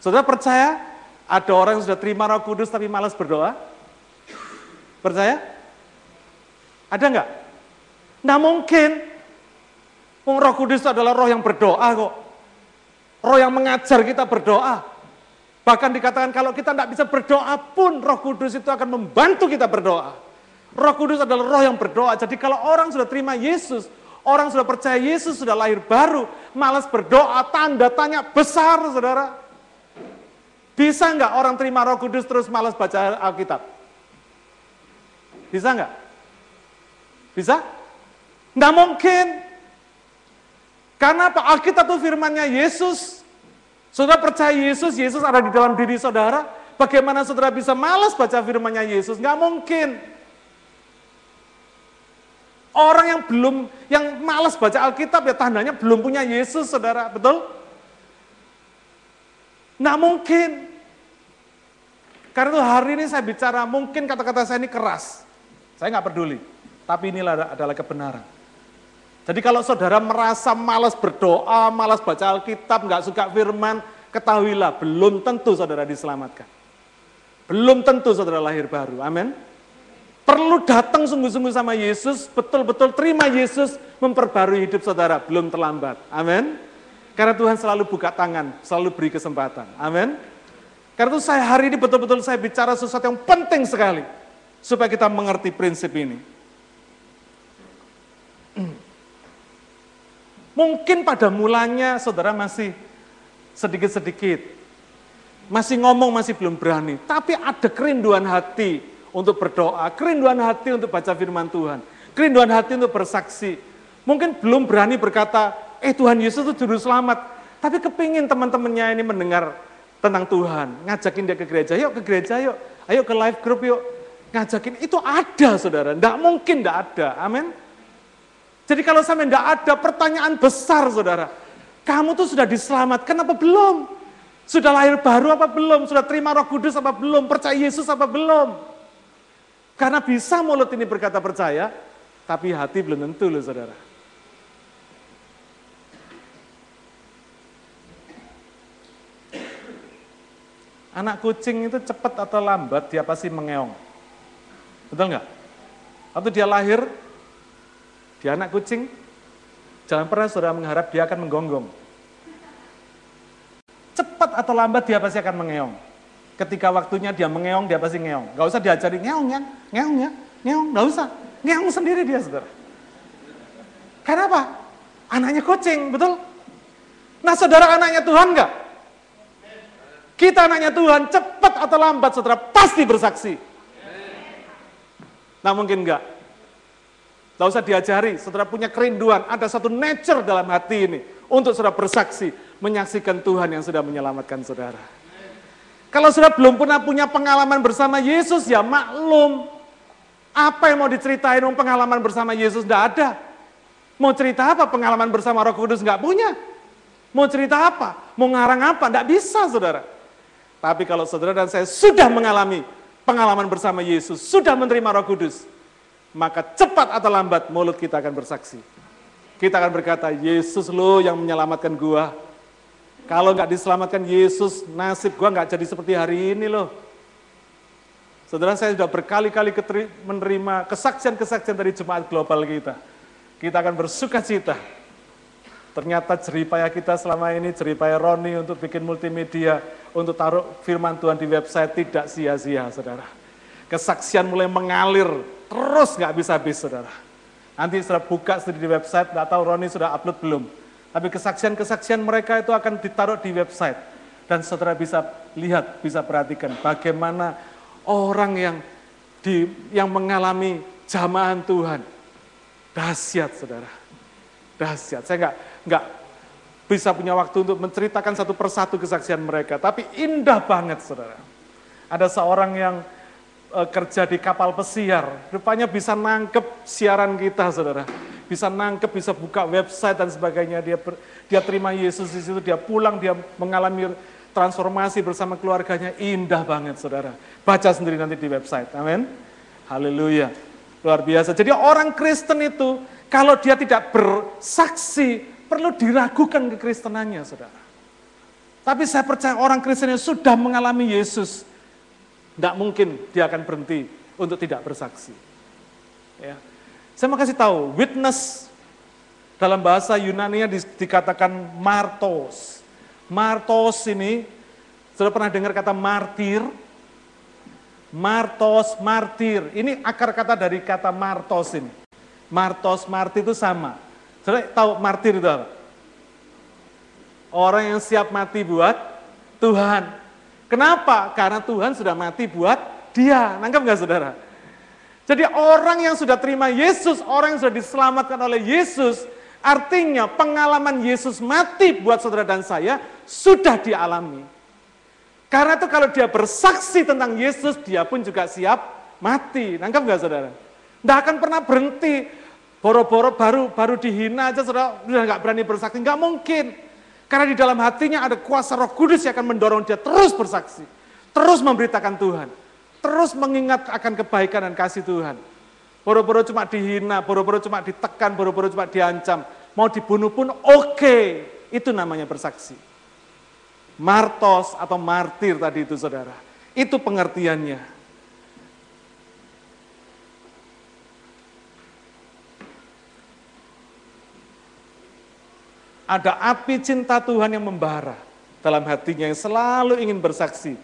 Saudara percaya ada orang yang sudah terima roh kudus tapi malas berdoa? Percaya? Ada enggak? Nah mungkin. Roh kudus adalah roh yang berdoa kok. Roh yang mengajar kita berdoa. Bahkan dikatakan kalau kita tidak bisa berdoa pun roh kudus itu akan membantu kita berdoa. Roh Kudus adalah roh yang berdoa. Jadi kalau orang sudah terima Yesus, orang sudah percaya Yesus sudah lahir baru, malas berdoa, tanda tanya besar, saudara. Bisa nggak orang terima Roh Kudus terus malas baca Alkitab? Bisa nggak? Bisa? Nggak mungkin. Karena apa? Alkitab itu firmannya Yesus. Saudara percaya Yesus, Yesus ada di dalam diri saudara. Bagaimana saudara bisa malas baca firmannya Yesus? Nggak mungkin. Orang yang belum, yang malas baca Alkitab ya tandanya belum punya Yesus, saudara. Betul? Nggak mungkin. Karena itu hari ini saya bicara, mungkin kata-kata saya ini keras. Saya nggak peduli. Tapi inilah adalah kebenaran. Jadi kalau saudara merasa malas berdoa, malas baca Alkitab, nggak suka firman, ketahuilah belum tentu saudara diselamatkan. Belum tentu saudara lahir baru. Amin. Perlu datang sungguh-sungguh sama Yesus, betul-betul terima Yesus, memperbarui hidup saudara, belum terlambat. Amin. Karena Tuhan selalu buka tangan, selalu beri kesempatan. Amin. Karena itu saya hari ini betul-betul saya bicara sesuatu yang penting sekali. Supaya kita mengerti prinsip ini. Mungkin pada mulanya saudara masih sedikit-sedikit. Masih ngomong, masih belum berani. Tapi ada kerinduan hati untuk berdoa, kerinduan hati untuk baca firman Tuhan, kerinduan hati untuk bersaksi. Mungkin belum berani berkata, eh Tuhan Yesus itu juru selamat, tapi kepingin teman-temannya ini mendengar tentang Tuhan, ngajakin dia ke gereja, yuk ke gereja yuk, ayo ke live group yuk, ngajakin, itu ada saudara, tidak mungkin tidak ada, amin. Jadi kalau sampai tidak ada pertanyaan besar saudara, kamu tuh sudah diselamatkan apa belum? Sudah lahir baru apa belum? Sudah terima roh kudus apa belum? Percaya Yesus apa belum? Karena bisa mulut ini berkata percaya, tapi hati belum tentu loh saudara. Anak kucing itu cepat atau lambat dia pasti mengeong. Betul nggak? Atau dia lahir, dia anak kucing, jangan pernah saudara mengharap dia akan menggonggong. Cepat atau lambat dia pasti akan mengeong. Ketika waktunya dia mengeong, dia pasti ngeong. Gak usah diajari ngeong ya, ngeong ya, ngeong, gak usah. Ngeong sendiri dia, saudara. Kenapa? Anaknya kucing, betul? Nah saudara anaknya Tuhan enggak? Kita anaknya Tuhan, cepat atau lambat saudara pasti bersaksi. Nah mungkin enggak. Tidak usah diajari, saudara punya kerinduan, ada satu nature dalam hati ini untuk saudara bersaksi, menyaksikan Tuhan yang sudah menyelamatkan saudara. Kalau sudah belum pernah punya pengalaman bersama Yesus, ya maklum. Apa yang mau diceritain pengalaman bersama Yesus? Tidak ada. Mau cerita apa pengalaman bersama Roh Kudus nggak punya? Mau cerita apa? Mau ngarang apa? Nggak bisa saudara. Tapi kalau saudara dan saya sudah mengalami pengalaman bersama Yesus, sudah menerima Roh Kudus, maka cepat atau lambat mulut kita akan bersaksi. Kita akan berkata, Yesus lo yang menyelamatkan gua. Kalau nggak diselamatkan Yesus, nasib gua nggak jadi seperti hari ini loh. Saudara saya sudah berkali-kali menerima kesaksian-kesaksian dari jemaat global kita kita akan bersuka cita. Ternyata jeripaya kita selama ini, jeripaya Roni untuk bikin multimedia, untuk taruh firman Tuhan di website tidak sia-sia, saudara. Kesaksian mulai mengalir, terus nggak bisa habis, saudara. Nanti sudah buka di website, nggak tahu Roni sudah upload belum. Tapi kesaksian-kesaksian mereka itu akan ditaruh di website. Dan saudara bisa lihat, bisa perhatikan bagaimana orang yang di, yang mengalami jamahan Tuhan, Dahsyat saudara. Dahsyat. Saya nggak nggak bisa punya waktu untuk menceritakan satu persatu kesaksian mereka. Tapi indah banget saudara. Ada seorang yang e, kerja di kapal pesiar. Rupanya bisa nangkep siaran kita saudara. Bisa nangkep, bisa buka website dan sebagainya. Dia ber, dia terima Yesus di situ, dia pulang, dia mengalami transformasi bersama keluarganya. Indah banget saudara. Baca sendiri nanti di website. Amin. Haleluya. Luar biasa. Jadi orang Kristen itu kalau dia tidak bersaksi perlu diragukan kekristenannya, saudara. Tapi saya percaya orang Kristen yang sudah mengalami Yesus, tidak mungkin dia akan berhenti untuk tidak bersaksi. Ya. Saya mau kasih tahu, witness dalam bahasa Yunani di, dikatakan martos. Martos ini, sudah pernah dengar kata martir? Martos, martir. Ini akar kata dari kata martos ini. Martos, martir itu sama. Saudara tahu martir itu apa? Orang yang siap mati buat Tuhan. Kenapa? Karena Tuhan sudah mati buat dia. Nangkep nggak saudara? Jadi orang yang sudah terima Yesus, orang yang sudah diselamatkan oleh Yesus, artinya pengalaman Yesus mati buat saudara dan saya sudah dialami. Karena itu kalau dia bersaksi tentang Yesus, dia pun juga siap mati. Nangkap nggak saudara? Nggak akan pernah berhenti. Boro-boro baru baru dihina aja saudara, udah nggak berani bersaksi. Nggak mungkin. Karena di dalam hatinya ada kuasa roh kudus yang akan mendorong dia terus bersaksi. Terus memberitakan Tuhan. Terus mengingat akan kebaikan dan kasih Tuhan. Boro-boro cuma dihina, boro-boro cuma ditekan, boro-boro cuma diancam. Mau dibunuh pun oke. Okay. Itu namanya bersaksi. Martos atau martir tadi itu saudara. Itu pengertiannya. Ada api cinta Tuhan yang membara dalam hatinya yang selalu ingin bersaksi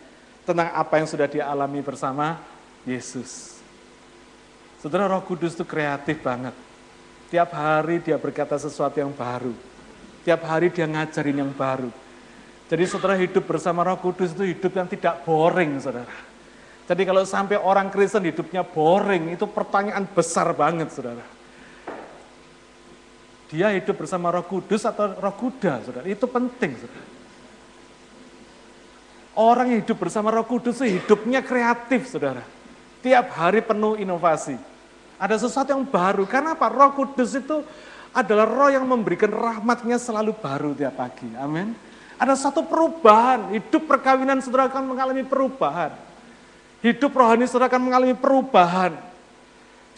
tentang apa yang sudah dia alami bersama Yesus. Saudara Roh Kudus itu kreatif banget. Tiap hari dia berkata sesuatu yang baru. Tiap hari dia ngajarin yang baru jadi saudara hidup bersama roh kudus itu hidup yang tidak boring saudara. Jadi kalau sampai orang Kristen hidupnya boring, itu pertanyaan besar banget saudara. Dia hidup bersama roh kudus atau roh kuda saudara, itu penting saudara. Orang yang hidup bersama roh kudus itu hidupnya kreatif saudara. Tiap hari penuh inovasi. Ada sesuatu yang baru, karena apa? Roh kudus itu adalah roh yang memberikan rahmatnya selalu baru tiap pagi. Amin. Ada satu perubahan, hidup perkawinan saudara akan mengalami perubahan. Hidup rohani saudara akan mengalami perubahan.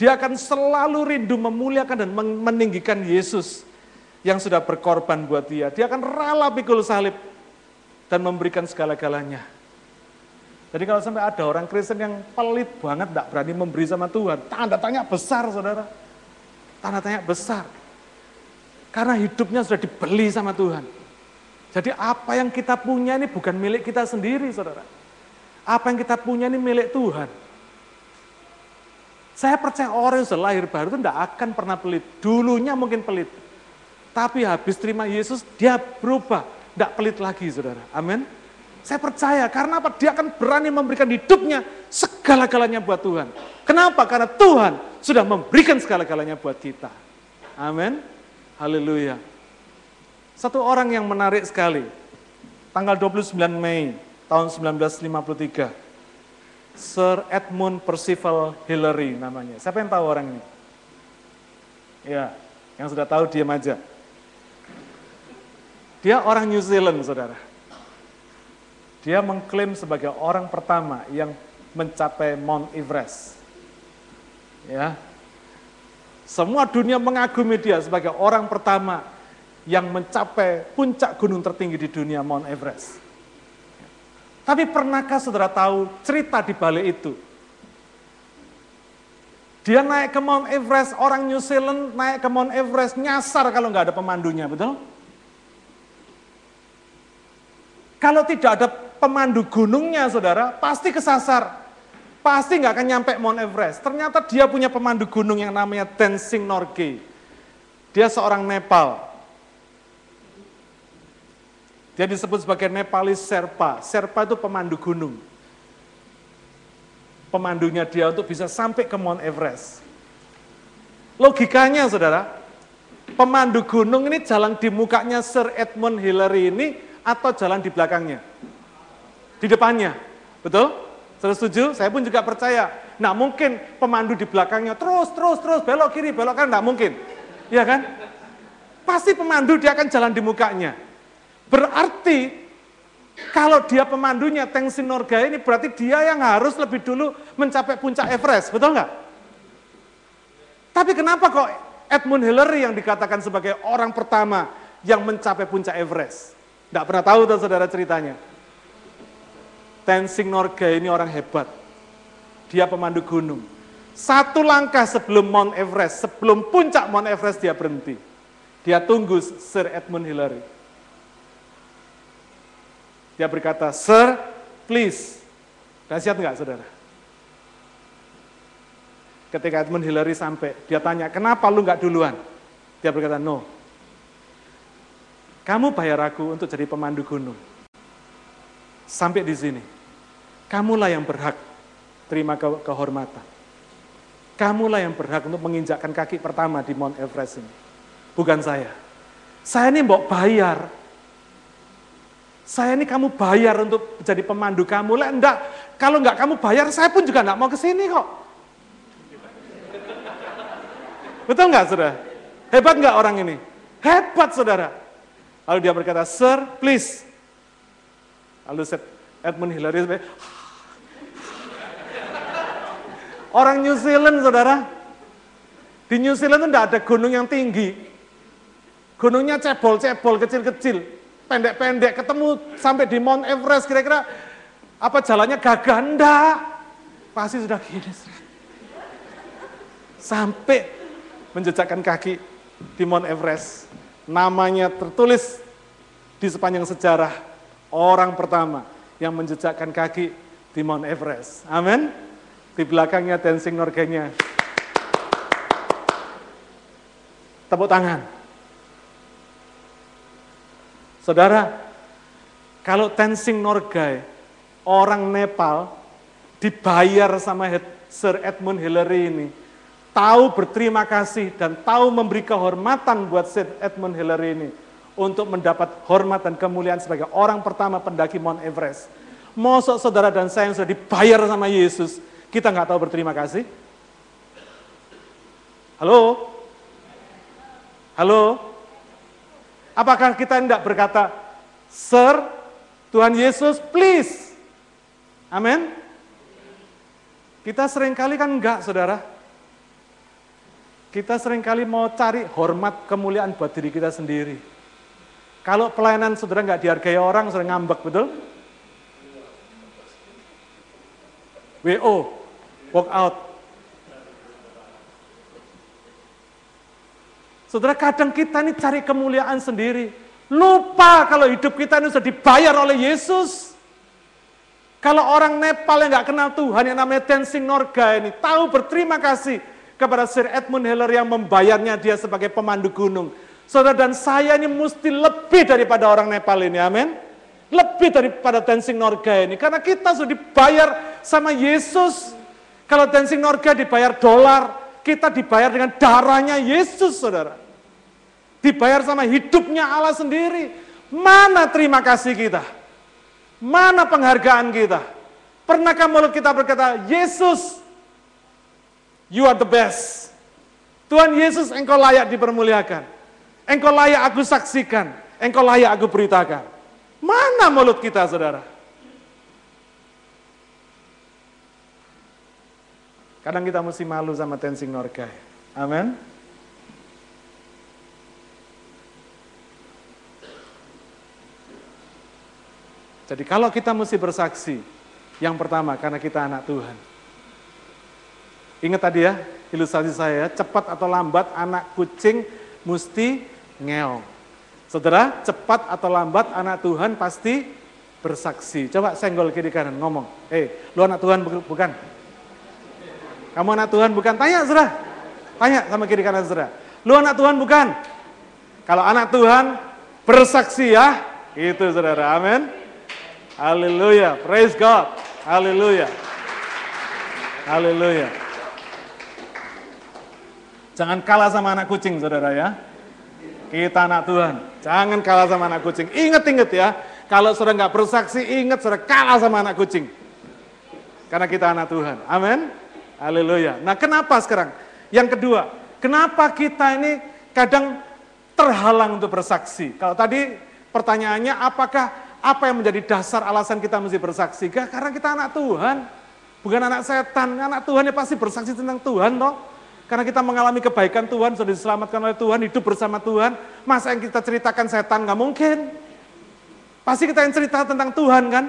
Dia akan selalu rindu memuliakan dan meninggikan Yesus yang sudah berkorban buat dia. Dia akan rela pikul salib dan memberikan segala-galanya. Jadi kalau sampai ada orang Kristen yang pelit banget, tidak berani memberi sama Tuhan, tanda tanya besar saudara. Tanda tanya besar. Karena hidupnya sudah dibeli sama Tuhan. Jadi apa yang kita punya ini bukan milik kita sendiri, saudara. Apa yang kita punya ini milik Tuhan. Saya percaya orang yang sudah lahir baru itu tidak akan pernah pelit. Dulunya mungkin pelit. Tapi habis terima Yesus, dia berubah. Tidak pelit lagi, saudara. Amin. Saya percaya, karena apa? Dia akan berani memberikan hidupnya segala-galanya buat Tuhan. Kenapa? Karena Tuhan sudah memberikan segala-galanya buat kita. Amin. Haleluya. Satu orang yang menarik sekali. Tanggal 29 Mei tahun 1953. Sir Edmund Percival Hillary namanya. Siapa yang tahu orang ini? Ya, yang sudah tahu diam aja. Dia orang New Zealand, saudara. Dia mengklaim sebagai orang pertama yang mencapai Mount Everest. Ya. Semua dunia mengagumi dia sebagai orang pertama yang mencapai puncak gunung tertinggi di dunia Mount Everest. Tapi pernahkah saudara tahu cerita di balik itu? Dia naik ke Mount Everest, orang New Zealand naik ke Mount Everest, nyasar kalau nggak ada pemandunya, betul? Kalau tidak ada pemandu gunungnya, saudara, pasti kesasar. Pasti nggak akan nyampe Mount Everest. Ternyata dia punya pemandu gunung yang namanya Tenzing Norgay. Dia seorang Nepal. Dia disebut sebagai Nepalis Serpa. Serpa itu pemandu gunung. Pemandunya dia untuk bisa sampai ke Mount Everest. Logikanya saudara, pemandu gunung ini jalan di mukanya Sir Edmund Hillary ini atau jalan di belakangnya? Di depannya, betul? Saya setuju, saya pun juga percaya. Nah mungkin pemandu di belakangnya terus, terus, terus, belok kiri, belok kanan, tidak mungkin. Iya kan? Pasti pemandu dia akan jalan di mukanya. Berarti kalau dia pemandunya Teng Sinorga ini berarti dia yang harus lebih dulu mencapai puncak Everest, betul nggak? Tapi kenapa kok Edmund Hillary yang dikatakan sebagai orang pertama yang mencapai puncak Everest? Tidak pernah tahu tuh saudara ceritanya. Tenzing Norgay ini orang hebat. Dia pemandu gunung. Satu langkah sebelum Mount Everest, sebelum puncak Mount Everest dia berhenti. Dia tunggu Sir Edmund Hillary. Dia berkata, Sir, please. Dahsyat nggak saudara? Ketika Edmund Hillary sampai, dia tanya, kenapa lu nggak duluan? Dia berkata, no. Kamu bayar aku untuk jadi pemandu gunung. Sampai di sini. Kamulah yang berhak terima ke kehormatan. Kamulah yang berhak untuk menginjakkan kaki pertama di Mount Everest ini. Bukan saya. Saya ini mau bayar saya ini kamu bayar untuk jadi pemandu kamu. Lah enggak, kalau enggak kamu bayar, saya pun juga enggak mau ke sini kok. Betul enggak, saudara? Hebat enggak orang ini? Hebat, saudara. Lalu dia berkata, Sir, please. Lalu Edmund Hillary, orang New Zealand, saudara. Di New Zealand itu enggak ada gunung yang tinggi. Gunungnya cebol-cebol, kecil-kecil pendek-pendek, ketemu sampai di Mount Everest, kira-kira apa jalannya gagah? Enggak. Pasti sudah gini. Sampai menjejakkan kaki di Mount Everest. Namanya tertulis di sepanjang sejarah orang pertama yang menjejakkan kaki di Mount Everest. Amin. Di belakangnya dancing Norgenya. Tepuk tangan. Saudara, kalau Tenzing Norgay, orang Nepal, dibayar sama Sir Edmund Hillary ini, tahu berterima kasih dan tahu memberi kehormatan buat Sir Edmund Hillary ini untuk mendapat hormat dan kemuliaan sebagai orang pertama pendaki Mount Everest. Mosok saudara dan saya yang sudah dibayar sama Yesus, kita nggak tahu berterima kasih? Halo? Halo? Apakah kita tidak berkata, Sir, Tuhan Yesus, please. Amin. Kita sering kali kan enggak, saudara. Kita sering kali mau cari hormat kemuliaan buat diri kita sendiri. Kalau pelayanan saudara enggak dihargai orang, saudara ngambek, betul? WO, walk out. Saudara kadang kita ini cari kemuliaan sendiri. Lupa kalau hidup kita ini sudah dibayar oleh Yesus. Kalau orang Nepal yang nggak kenal Tuhan yang namanya Tenzing Norga ini tahu berterima kasih kepada Sir Edmund Hillary yang membayarnya dia sebagai pemandu gunung. Saudara dan saya ini mesti lebih daripada orang Nepal ini, amin. Lebih daripada Tenzing Norga ini, karena kita sudah dibayar sama Yesus. Kalau Tenzing Norga dibayar dolar, kita dibayar dengan darahnya Yesus, saudara. Dibayar sama hidupnya Allah sendiri. Mana terima kasih kita? Mana penghargaan kita? Pernahkah mulut kita berkata, Yesus, You are the best. Tuhan Yesus, engkau layak dipermuliakan. Engkau layak aku saksikan. Engkau layak aku beritakan. Mana mulut kita, saudara? Kadang kita mesti malu sama Tenzing Norgay. Amin. Jadi kalau kita mesti bersaksi, yang pertama karena kita anak Tuhan. Ingat tadi ya, ilustrasi saya, cepat atau lambat anak kucing mesti ngeong. Saudara, cepat atau lambat anak Tuhan pasti bersaksi. Coba senggol kiri kanan ngomong, eh hey, lu anak Tuhan bukan? Kamu anak Tuhan bukan? Tanya saudara, tanya sama kiri kanan saudara. Lu anak Tuhan bukan? Kalau anak Tuhan bersaksi ya, itu saudara, amin. Haleluya, praise God, haleluya. Haleluya. Jangan kalah sama anak kucing, saudara ya. Kita anak Tuhan, jangan kalah sama anak kucing. Ingat-ingat ya, kalau saudara nggak bersaksi, ingat saudara kalah sama anak kucing. Karena kita anak Tuhan, amin. Haleluya. Nah kenapa sekarang? Yang kedua, kenapa kita ini kadang terhalang untuk bersaksi? Kalau tadi pertanyaannya apakah apa yang menjadi dasar alasan kita mesti bersaksi? Karena kita anak Tuhan, bukan anak setan. Anak Tuhan ya pasti bersaksi tentang Tuhan toh. Karena kita mengalami kebaikan Tuhan, sudah diselamatkan oleh Tuhan, hidup bersama Tuhan. Masa yang kita ceritakan setan nggak mungkin. Pasti kita yang cerita tentang Tuhan kan.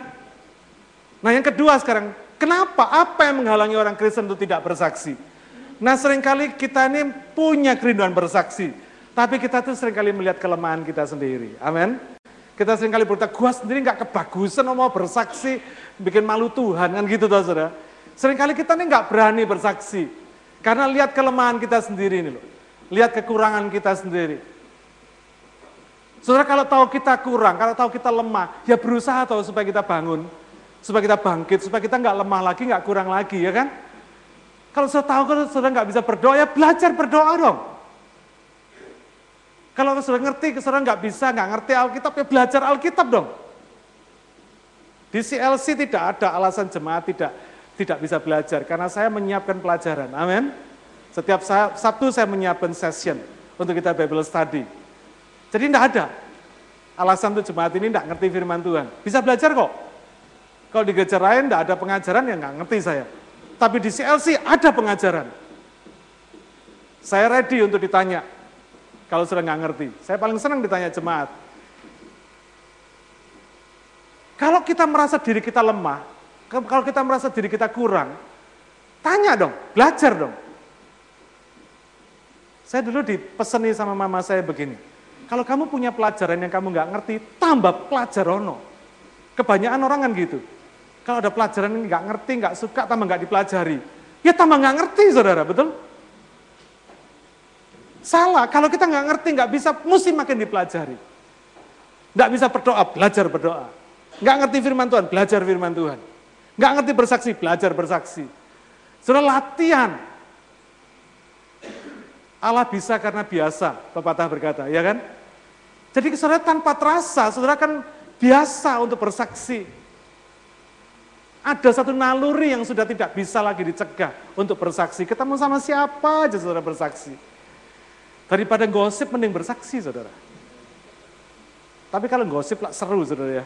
Nah yang kedua sekarang, kenapa? Apa yang menghalangi orang Kristen itu tidak bersaksi? Nah sering kali kita ini punya kerinduan bersaksi. Tapi kita tuh sering kali melihat kelemahan kita sendiri. Amin. Kita sering kali berkata, gua sendiri nggak kebagusan mau bersaksi, bikin malu Tuhan kan gitu tuh saudara. Seringkali kita ini nggak berani bersaksi. Karena lihat kelemahan kita sendiri ini loh. Lihat kekurangan kita sendiri. Saudara kalau tahu kita kurang, kalau tahu kita lemah, ya berusaha tahu supaya kita bangun. Supaya kita bangkit, supaya kita nggak lemah lagi, nggak kurang lagi, ya kan? Kalau sudah tahu kalau sudah nggak bisa berdoa, ya belajar berdoa dong. Kalau sudah ngerti, sudah nggak bisa, nggak ngerti Alkitab, ya belajar Alkitab dong. Di CLC tidak ada alasan jemaat tidak tidak bisa belajar karena saya menyiapkan pelajaran. Amin. Setiap Sabtu saya menyiapkan session untuk kita Bible study. Jadi tidak ada alasan untuk jemaat ini tidak ngerti firman Tuhan. Bisa belajar kok. Kalau di gereja lain tidak ada pengajaran yang nggak ngerti saya. Tapi di CLC ada pengajaran. Saya ready untuk ditanya kalau sudah nggak ngerti. Saya paling senang ditanya jemaat. Kalau kita merasa diri kita lemah, kalau kita merasa diri kita kurang, tanya dong, belajar dong. Saya dulu dipeseni sama mama saya begini, kalau kamu punya pelajaran yang kamu nggak ngerti, tambah pelajarono. Kebanyakan orang kan gitu. Kalau ada pelajaran yang nggak ngerti, nggak suka, tambah nggak dipelajari. Ya tambah nggak ngerti, saudara, betul? Salah, kalau kita nggak ngerti, nggak bisa, mesti makin dipelajari. Nggak bisa berdoa, belajar berdoa. Nggak ngerti firman Tuhan, belajar firman Tuhan. Nggak ngerti bersaksi, belajar bersaksi. Saudara latihan. Allah bisa karena biasa, pepatah berkata, ya kan? Jadi saudara tanpa terasa, saudara kan biasa untuk bersaksi. Ada satu naluri yang sudah tidak bisa lagi dicegah untuk bersaksi. Ketemu sama siapa aja saudara bersaksi. Daripada gosip mending bersaksi saudara. Tapi kalau gosip lah seru saudara ya.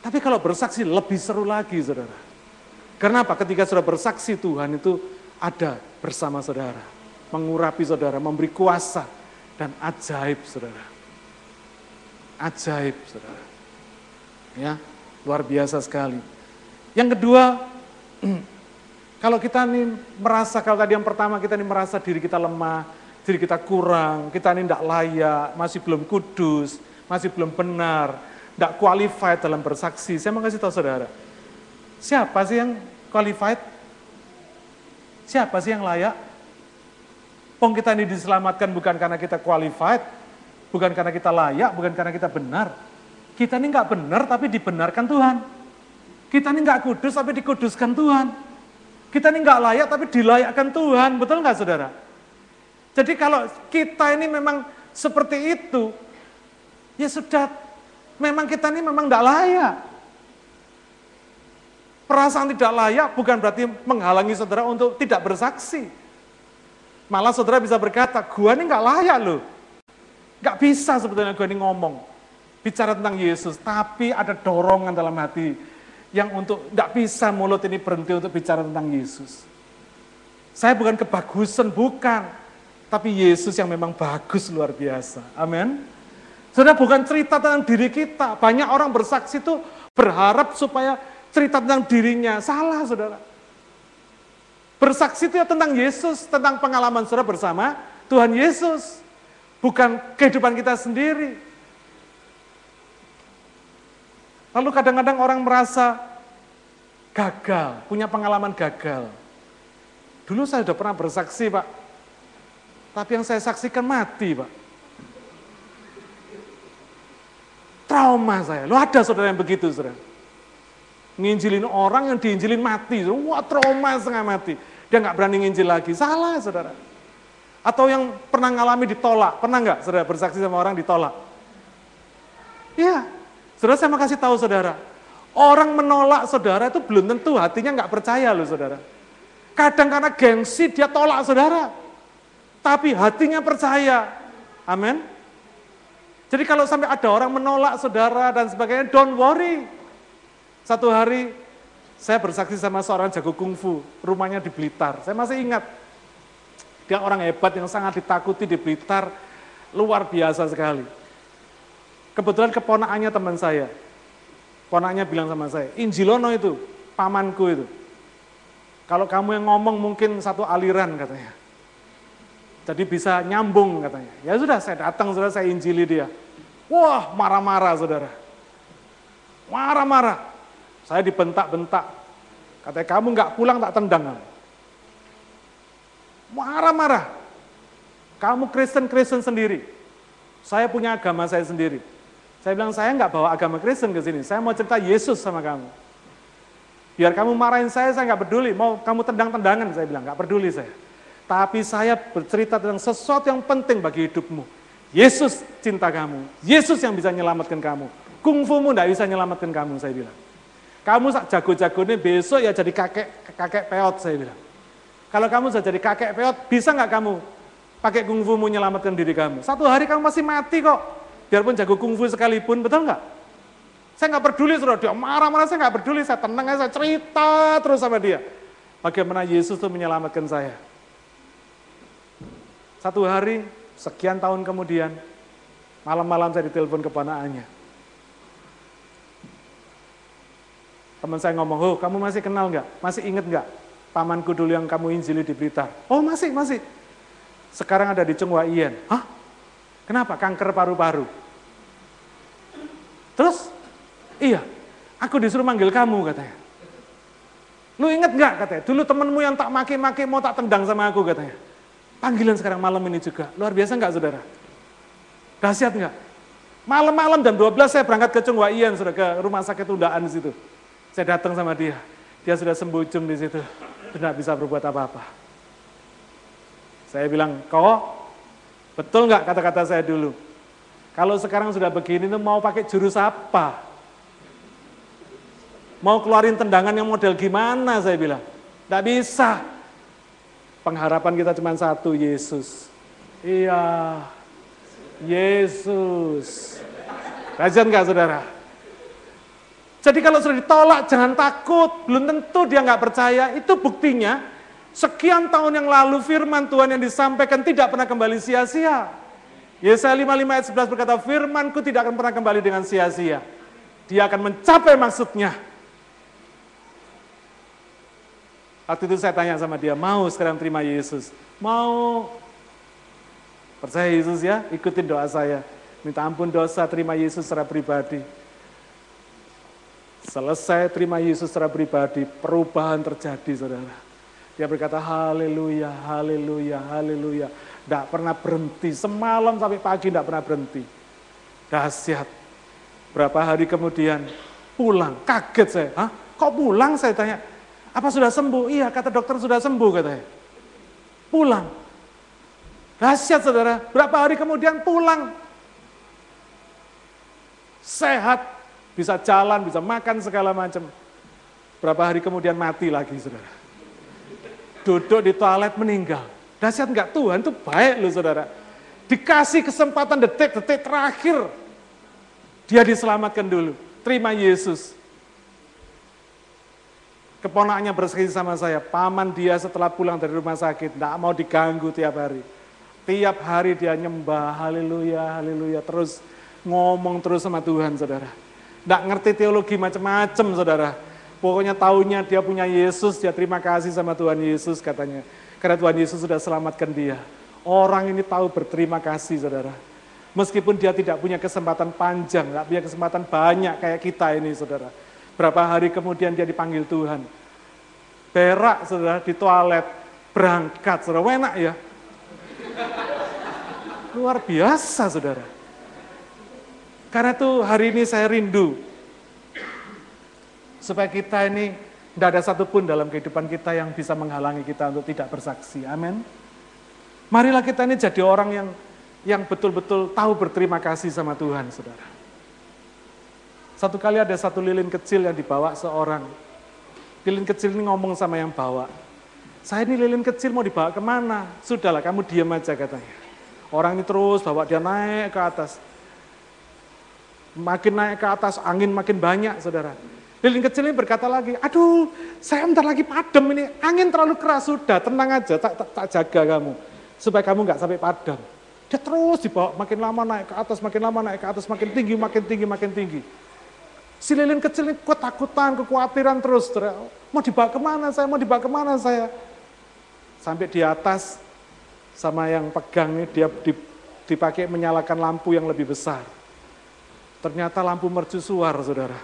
Tapi kalau bersaksi lebih seru lagi, saudara. Kenapa? Ketika saudara bersaksi Tuhan itu ada bersama saudara. Mengurapi saudara, memberi kuasa. Dan ajaib, saudara. Ajaib, saudara. Ya, luar biasa sekali. Yang kedua, [clears throat] kalau kita ini merasa, kalau tadi yang pertama kita ini merasa diri kita lemah, diri kita kurang, kita ini tidak layak, masih belum kudus, masih belum benar, tidak qualified dalam bersaksi. Saya mau kasih tahu saudara, siapa sih yang qualified? Siapa sih yang layak? Pong kita ini diselamatkan bukan karena kita qualified, bukan karena kita layak, bukan karena kita benar. Kita ini nggak benar tapi dibenarkan Tuhan. Kita ini nggak kudus tapi dikuduskan Tuhan. Kita ini nggak layak tapi dilayakkan Tuhan, betul nggak saudara? Jadi kalau kita ini memang seperti itu, ya sudah, memang kita ini memang tidak layak. Perasaan tidak layak bukan berarti menghalangi saudara untuk tidak bersaksi. Malah saudara bisa berkata, gua ini nggak layak loh. Nggak bisa sebetulnya gua ini ngomong bicara tentang Yesus, tapi ada dorongan dalam hati yang untuk tidak bisa mulut ini berhenti untuk bicara tentang Yesus. Saya bukan kebagusan, bukan. Tapi Yesus yang memang bagus luar biasa. Amin. Sudah bukan cerita tentang diri kita. Banyak orang bersaksi itu berharap supaya cerita tentang dirinya. Salah saudara. Bersaksi itu ya tentang Yesus, tentang pengalaman saudara bersama Tuhan Yesus. Bukan kehidupan kita sendiri. Lalu kadang-kadang orang merasa gagal, punya pengalaman gagal. Dulu saya sudah pernah bersaksi, Pak. Tapi yang saya saksikan mati, Pak. Trauma saya. Lo ada saudara yang begitu, saudara. Nginjilin orang yang diinjilin mati. Wah, trauma setengah mati. Dia nggak berani nginjil lagi. Salah, saudara. Atau yang pernah ngalami ditolak. Pernah nggak, saudara, bersaksi sama orang ditolak? Iya, Saudara saya mau kasih tahu saudara, orang menolak saudara itu belum tentu hatinya nggak percaya loh saudara. Kadang karena gengsi dia tolak saudara, tapi hatinya percaya. Amin. Jadi kalau sampai ada orang menolak saudara dan sebagainya, don't worry. Satu hari saya bersaksi sama seorang jago kungfu, rumahnya di Blitar. Saya masih ingat, dia orang hebat yang sangat ditakuti di Blitar, luar biasa sekali. Kebetulan keponakannya teman saya. Ponaknya bilang sama saya, Injilono itu, pamanku itu. Kalau kamu yang ngomong mungkin satu aliran katanya. Jadi bisa nyambung katanya. Ya sudah saya datang saudara saya injili dia. Wah marah-marah saudara. Marah-marah. Saya dibentak-bentak. Katanya kamu nggak pulang tak tendang Marah-marah. Kamu Kristen-Kristen sendiri. Saya punya agama saya sendiri. Saya bilang, saya nggak bawa agama Kristen ke sini. Saya mau cerita Yesus sama kamu. Biar kamu marahin saya, saya nggak peduli. Mau kamu tendang-tendangan, saya bilang, nggak peduli saya. Tapi saya bercerita tentang sesuatu yang penting bagi hidupmu. Yesus cinta kamu. Yesus yang bisa menyelamatkan kamu. Kungfumu nggak bisa menyelamatkan kamu, saya bilang. Kamu jago-jago ini besok ya jadi kakek kakek peot, saya bilang. Kalau kamu sudah jadi kakek peot, bisa nggak kamu pakai kungfumu menyelamatkan diri kamu? Satu hari kamu masih mati kok. Biarpun jago kungfu sekalipun, betul nggak? Saya nggak peduli, saudara. Dia marah-marah, saya nggak peduli. Saya tenang saya cerita terus sama dia. Bagaimana Yesus itu menyelamatkan saya. Satu hari, sekian tahun kemudian, malam-malam saya ditelepon keponakannya. Teman saya ngomong, oh kamu masih kenal nggak? Masih inget nggak? Pamanku dulu yang kamu injili di Blitar. Oh masih, masih. Sekarang ada di Cengwa Ian. Hah? Kenapa? Kanker paru-paru. Terus, iya, aku disuruh manggil kamu katanya. Lu inget nggak katanya? Dulu temenmu yang tak maki-maki mau tak tendang sama aku katanya. Panggilan sekarang malam ini juga. Luar biasa nggak saudara? Dahsyat nggak? Malam-malam jam 12 saya berangkat ke Ian, sudah ke rumah sakit undaan di situ. Saya datang sama dia. Dia sudah sembujung di situ. Tidak bisa berbuat apa-apa. Saya bilang, kau Betul nggak kata-kata saya dulu? Kalau sekarang sudah begini tuh mau pakai jurus apa? Mau keluarin tendangan yang model gimana saya bilang? Tidak bisa. Pengharapan kita cuma satu, Yesus. Iya, Yesus. Rajin nggak saudara? Jadi kalau sudah ditolak jangan takut, belum tentu dia nggak percaya. Itu buktinya Sekian tahun yang lalu firman Tuhan yang disampaikan tidak pernah kembali sia-sia. Yesaya 55 ayat 11 berkata, firmanku tidak akan pernah kembali dengan sia-sia. Dia akan mencapai maksudnya. Waktu itu saya tanya sama dia, mau sekarang terima Yesus? Mau. Percaya Yesus ya, ikutin doa saya. Minta ampun dosa, terima Yesus secara pribadi. Selesai terima Yesus secara pribadi, perubahan terjadi saudara. Dia berkata haleluya, haleluya, haleluya. Tidak pernah berhenti, semalam sampai pagi tidak pernah berhenti. Dahsyat. Berapa hari kemudian pulang, kaget saya. Hah? Kok pulang saya tanya? Apa sudah sembuh? Iya, kata dokter sudah sembuh katanya. Pulang. Dahsyat saudara, berapa hari kemudian pulang sehat, bisa jalan, bisa makan segala macam. Berapa hari kemudian mati lagi, saudara. Duduk di toilet meninggal. Dahsyat enggak Tuhan itu baik loh saudara. Dikasih kesempatan detik-detik terakhir. Dia diselamatkan dulu. Terima Yesus. Keponakannya bersekih sama saya. Paman dia setelah pulang dari rumah sakit. Tidak mau diganggu tiap hari. Tiap hari dia nyembah. Haleluya, haleluya. Terus ngomong terus sama Tuhan, saudara. Tidak ngerti teologi macam-macam, saudara. Pokoknya tahunya dia punya Yesus, dia terima kasih sama Tuhan Yesus katanya. Karena Tuhan Yesus sudah selamatkan dia. Orang ini tahu berterima kasih, saudara. Meskipun dia tidak punya kesempatan panjang, tidak punya kesempatan banyak kayak kita ini, saudara. Berapa hari kemudian dia dipanggil Tuhan. Berak, saudara, di toilet. Berangkat, saudara. Enak ya? Luar biasa, saudara. Karena itu hari ini saya rindu supaya kita ini tidak ada satupun dalam kehidupan kita yang bisa menghalangi kita untuk tidak bersaksi. Amin. Marilah kita ini jadi orang yang yang betul-betul tahu berterima kasih sama Tuhan, saudara. Satu kali ada satu lilin kecil yang dibawa seorang. Lilin kecil ini ngomong sama yang bawa. Saya ini lilin kecil mau dibawa ke mana? Sudahlah kamu diam aja katanya. Orang ini terus bawa dia naik ke atas. Makin naik ke atas, angin makin banyak, saudara. Lilin kecil ini berkata lagi, aduh saya bentar lagi padam ini, angin terlalu keras, sudah tenang aja, tak, tak, tak jaga kamu. Supaya kamu nggak sampai padam. Dia terus dibawa, makin lama naik ke atas, makin lama naik ke atas, makin tinggi, makin tinggi, makin tinggi. Si lilin kecil ini ketakutan, kekhawatiran terus. Mau dibawa ke mana saya, mau dibawa ke mana saya. Sampai di atas, sama yang pegang ini, dia dipakai menyalakan lampu yang lebih besar Ternyata lampu mercusuar, saudara.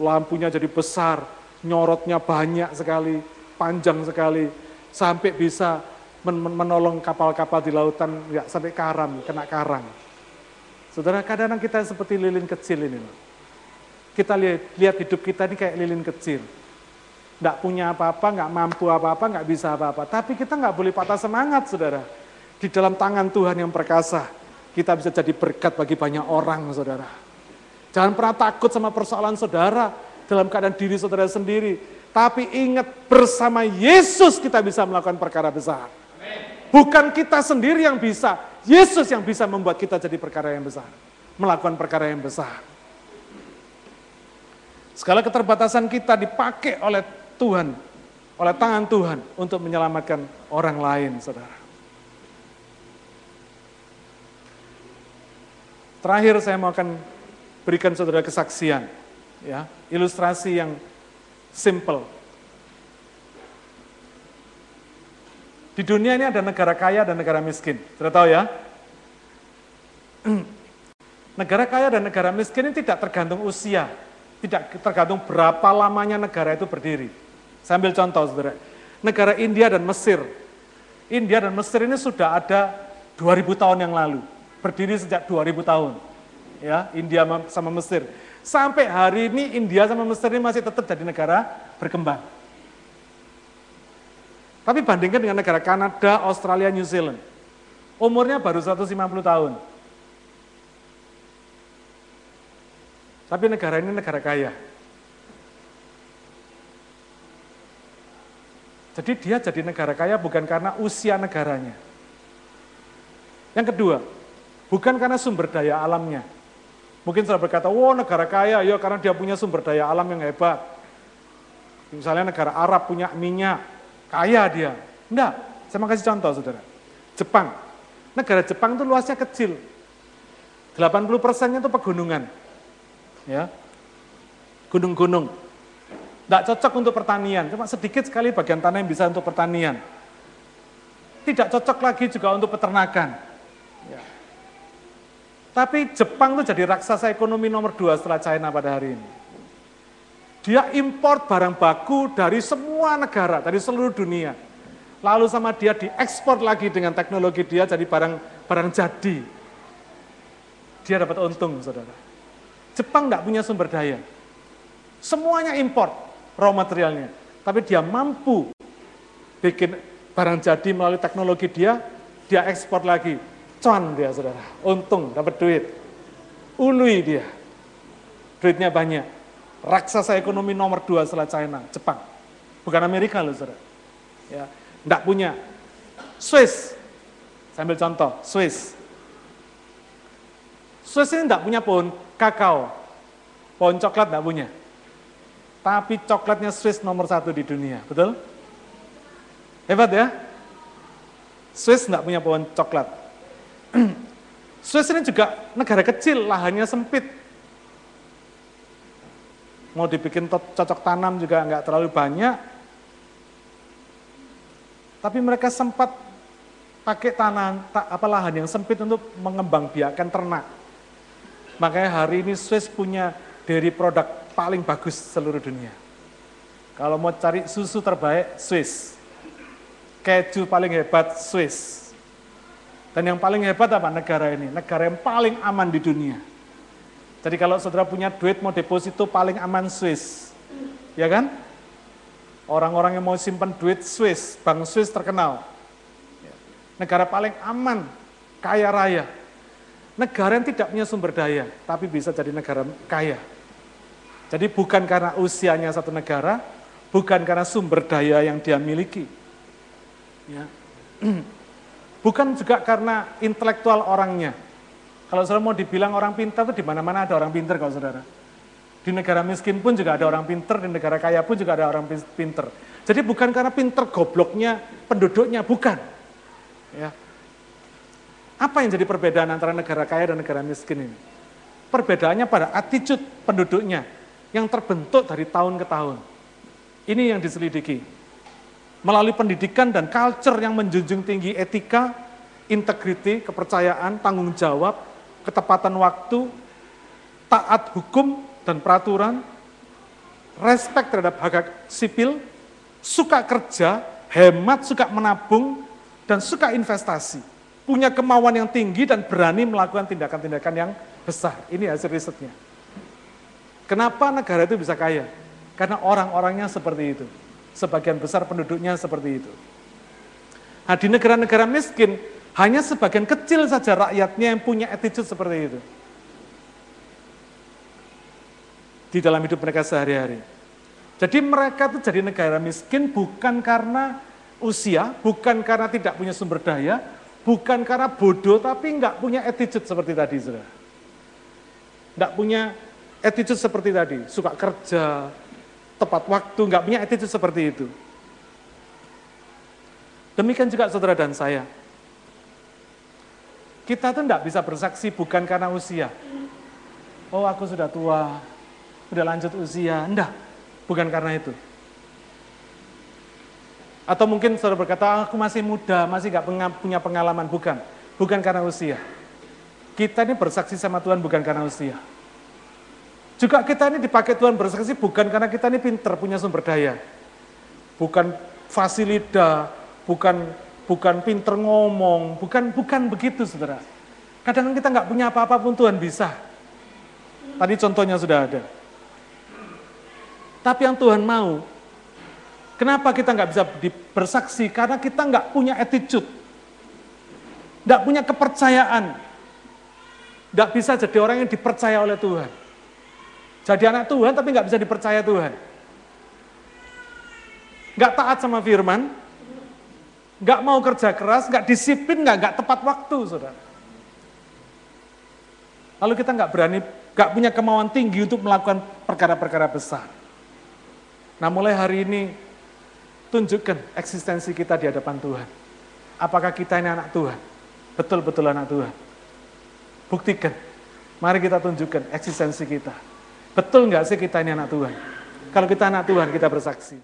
Lampunya jadi besar, nyorotnya banyak sekali, panjang sekali, sampai bisa menolong kapal-kapal di lautan nggak sampai karam, kena karang. Saudara, kadang-kadang kita seperti lilin kecil ini. Kita lihat, lihat hidup kita ini kayak lilin kecil. Nggak punya apa-apa, nggak mampu apa-apa, nggak bisa apa-apa. Tapi kita nggak boleh patah semangat, saudara. Di dalam tangan Tuhan yang perkasa, kita bisa jadi berkat bagi banyak orang, saudara. Jangan pernah takut sama persoalan saudara dalam keadaan diri saudara sendiri. Tapi ingat bersama Yesus kita bisa melakukan perkara besar. Bukan kita sendiri yang bisa, Yesus yang bisa membuat kita jadi perkara yang besar. Melakukan perkara yang besar. Segala keterbatasan kita dipakai oleh Tuhan, oleh tangan Tuhan untuk menyelamatkan orang lain, saudara. Terakhir saya mau akan berikan saudara kesaksian, ya, ilustrasi yang simple. Di dunia ini ada negara kaya dan negara miskin. Sudah tahu ya? [clears throat] Negara kaya dan negara miskin ini tidak tergantung usia, tidak tergantung berapa lamanya negara itu berdiri. Sambil contoh, saudara. Negara India dan Mesir. India dan Mesir ini sudah ada 2000 tahun yang lalu berdiri sejak 2000 tahun. Ya, India sama Mesir. Sampai hari ini India sama Mesir ini masih tetap jadi negara berkembang. Tapi bandingkan dengan negara Kanada, Australia, New Zealand. Umurnya baru 150 tahun. Tapi negara ini negara kaya. Jadi dia jadi negara kaya bukan karena usia negaranya. Yang kedua, Bukan karena sumber daya alamnya. Mungkin saudara berkata, wow negara kaya, ya karena dia punya sumber daya alam yang hebat. Misalnya negara Arab punya minyak, kaya dia. Enggak, saya mau kasih contoh saudara. Jepang, negara Jepang itu luasnya kecil. 80 persennya itu pegunungan. Ya, gunung-gunung. Tidak cocok untuk pertanian, cuma sedikit sekali bagian tanah yang bisa untuk pertanian. Tidak cocok lagi juga untuk peternakan. Tapi Jepang itu jadi raksasa ekonomi nomor dua setelah China pada hari ini. Dia import barang baku dari semua negara, dari seluruh dunia. Lalu sama dia diekspor lagi dengan teknologi dia jadi barang barang jadi. Dia dapat untung, saudara. Jepang nggak punya sumber daya. Semuanya import raw materialnya. Tapi dia mampu bikin barang jadi melalui teknologi dia, dia ekspor lagi. Cuan dia, saudara. Untung, dapat duit. Unui dia. Duitnya banyak raksasa ekonomi nomor dua setelah China, Jepang. Bukan Amerika loh, saudara. Ya, enggak punya. Swiss, saya ambil contoh, Swiss. Swiss ini enggak punya pohon kakao, pohon coklat enggak punya. Tapi coklatnya Swiss nomor satu di dunia, betul? Hebat ya? Swiss enggak punya pohon coklat. [clears throat] Swiss ini juga negara kecil, lahannya sempit, mau dibikin cocok tanam juga nggak terlalu banyak. Tapi mereka sempat pakai tanah apa lahan yang sempit untuk mengembang biakan ternak. Makanya hari ini Swiss punya dairy produk paling bagus seluruh dunia. Kalau mau cari susu terbaik, Swiss. Keju paling hebat, Swiss. Dan yang paling hebat apa negara ini? Negara yang paling aman di dunia. Jadi kalau saudara punya duit mau deposito paling aman Swiss. Ya kan? Orang-orang yang mau simpan duit Swiss, bank Swiss terkenal. Negara paling aman, kaya raya. Negara yang tidak punya sumber daya, tapi bisa jadi negara kaya. Jadi bukan karena usianya satu negara, bukan karena sumber daya yang dia miliki. Ya. [clears throat] Bukan juga karena intelektual orangnya, kalau saudara mau dibilang orang pintar itu di mana-mana ada orang pintar kalau saudara. Di negara miskin pun juga ada orang pintar, di negara kaya pun juga ada orang pintar. Jadi bukan karena pintar gobloknya penduduknya, bukan. Ya. Apa yang jadi perbedaan antara negara kaya dan negara miskin ini? Perbedaannya pada attitude penduduknya yang terbentuk dari tahun ke tahun. Ini yang diselidiki. Melalui pendidikan dan culture yang menjunjung tinggi etika, integriti, kepercayaan, tanggung jawab, ketepatan waktu, taat hukum dan peraturan, respect terhadap hak, hak sipil, suka kerja, hemat, suka menabung, dan suka investasi. Punya kemauan yang tinggi dan berani melakukan tindakan-tindakan yang besar. Ini hasil risetnya. Kenapa negara itu bisa kaya? Karena orang-orangnya seperti itu. Sebagian besar penduduknya seperti itu. Nah, di negara-negara miskin, hanya sebagian kecil saja rakyatnya yang punya attitude seperti itu. Di dalam hidup mereka sehari-hari. Jadi mereka itu jadi negara miskin bukan karena usia, bukan karena tidak punya sumber daya, bukan karena bodoh, tapi nggak punya attitude seperti tadi, saudara. Nggak punya attitude seperti tadi, suka kerja, tepat waktu, nggak punya attitude seperti itu. Demikian juga saudara dan saya. Kita tuh enggak bisa bersaksi bukan karena usia. Oh aku sudah tua, sudah lanjut usia. Enggak, bukan karena itu. Atau mungkin saudara berkata, ah, aku masih muda, masih enggak punya pengalaman. Bukan, bukan karena usia. Kita ini bersaksi sama Tuhan bukan karena usia. Juga kita ini dipakai Tuhan bersaksi bukan karena kita ini pinter, punya sumber daya. Bukan fasilita, bukan bukan pinter ngomong, bukan bukan begitu saudara. Kadang kita nggak punya apa-apa pun Tuhan bisa. Tadi contohnya sudah ada. Tapi yang Tuhan mau, kenapa kita nggak bisa bersaksi? Karena kita nggak punya attitude, nggak punya kepercayaan, nggak bisa jadi orang yang dipercaya oleh Tuhan. Jadi anak Tuhan tapi nggak bisa dipercaya Tuhan. Nggak taat sama firman, nggak mau kerja keras, nggak disiplin, nggak nggak tepat waktu, saudara. Lalu kita nggak berani, nggak punya kemauan tinggi untuk melakukan perkara-perkara besar. Nah mulai hari ini, tunjukkan eksistensi kita di hadapan Tuhan. Apakah kita ini anak Tuhan? Betul-betul anak Tuhan. Buktikan. Mari kita tunjukkan eksistensi kita. Betul nggak sih kita ini anak Tuhan? Kalau kita anak Tuhan, kita bersaksi.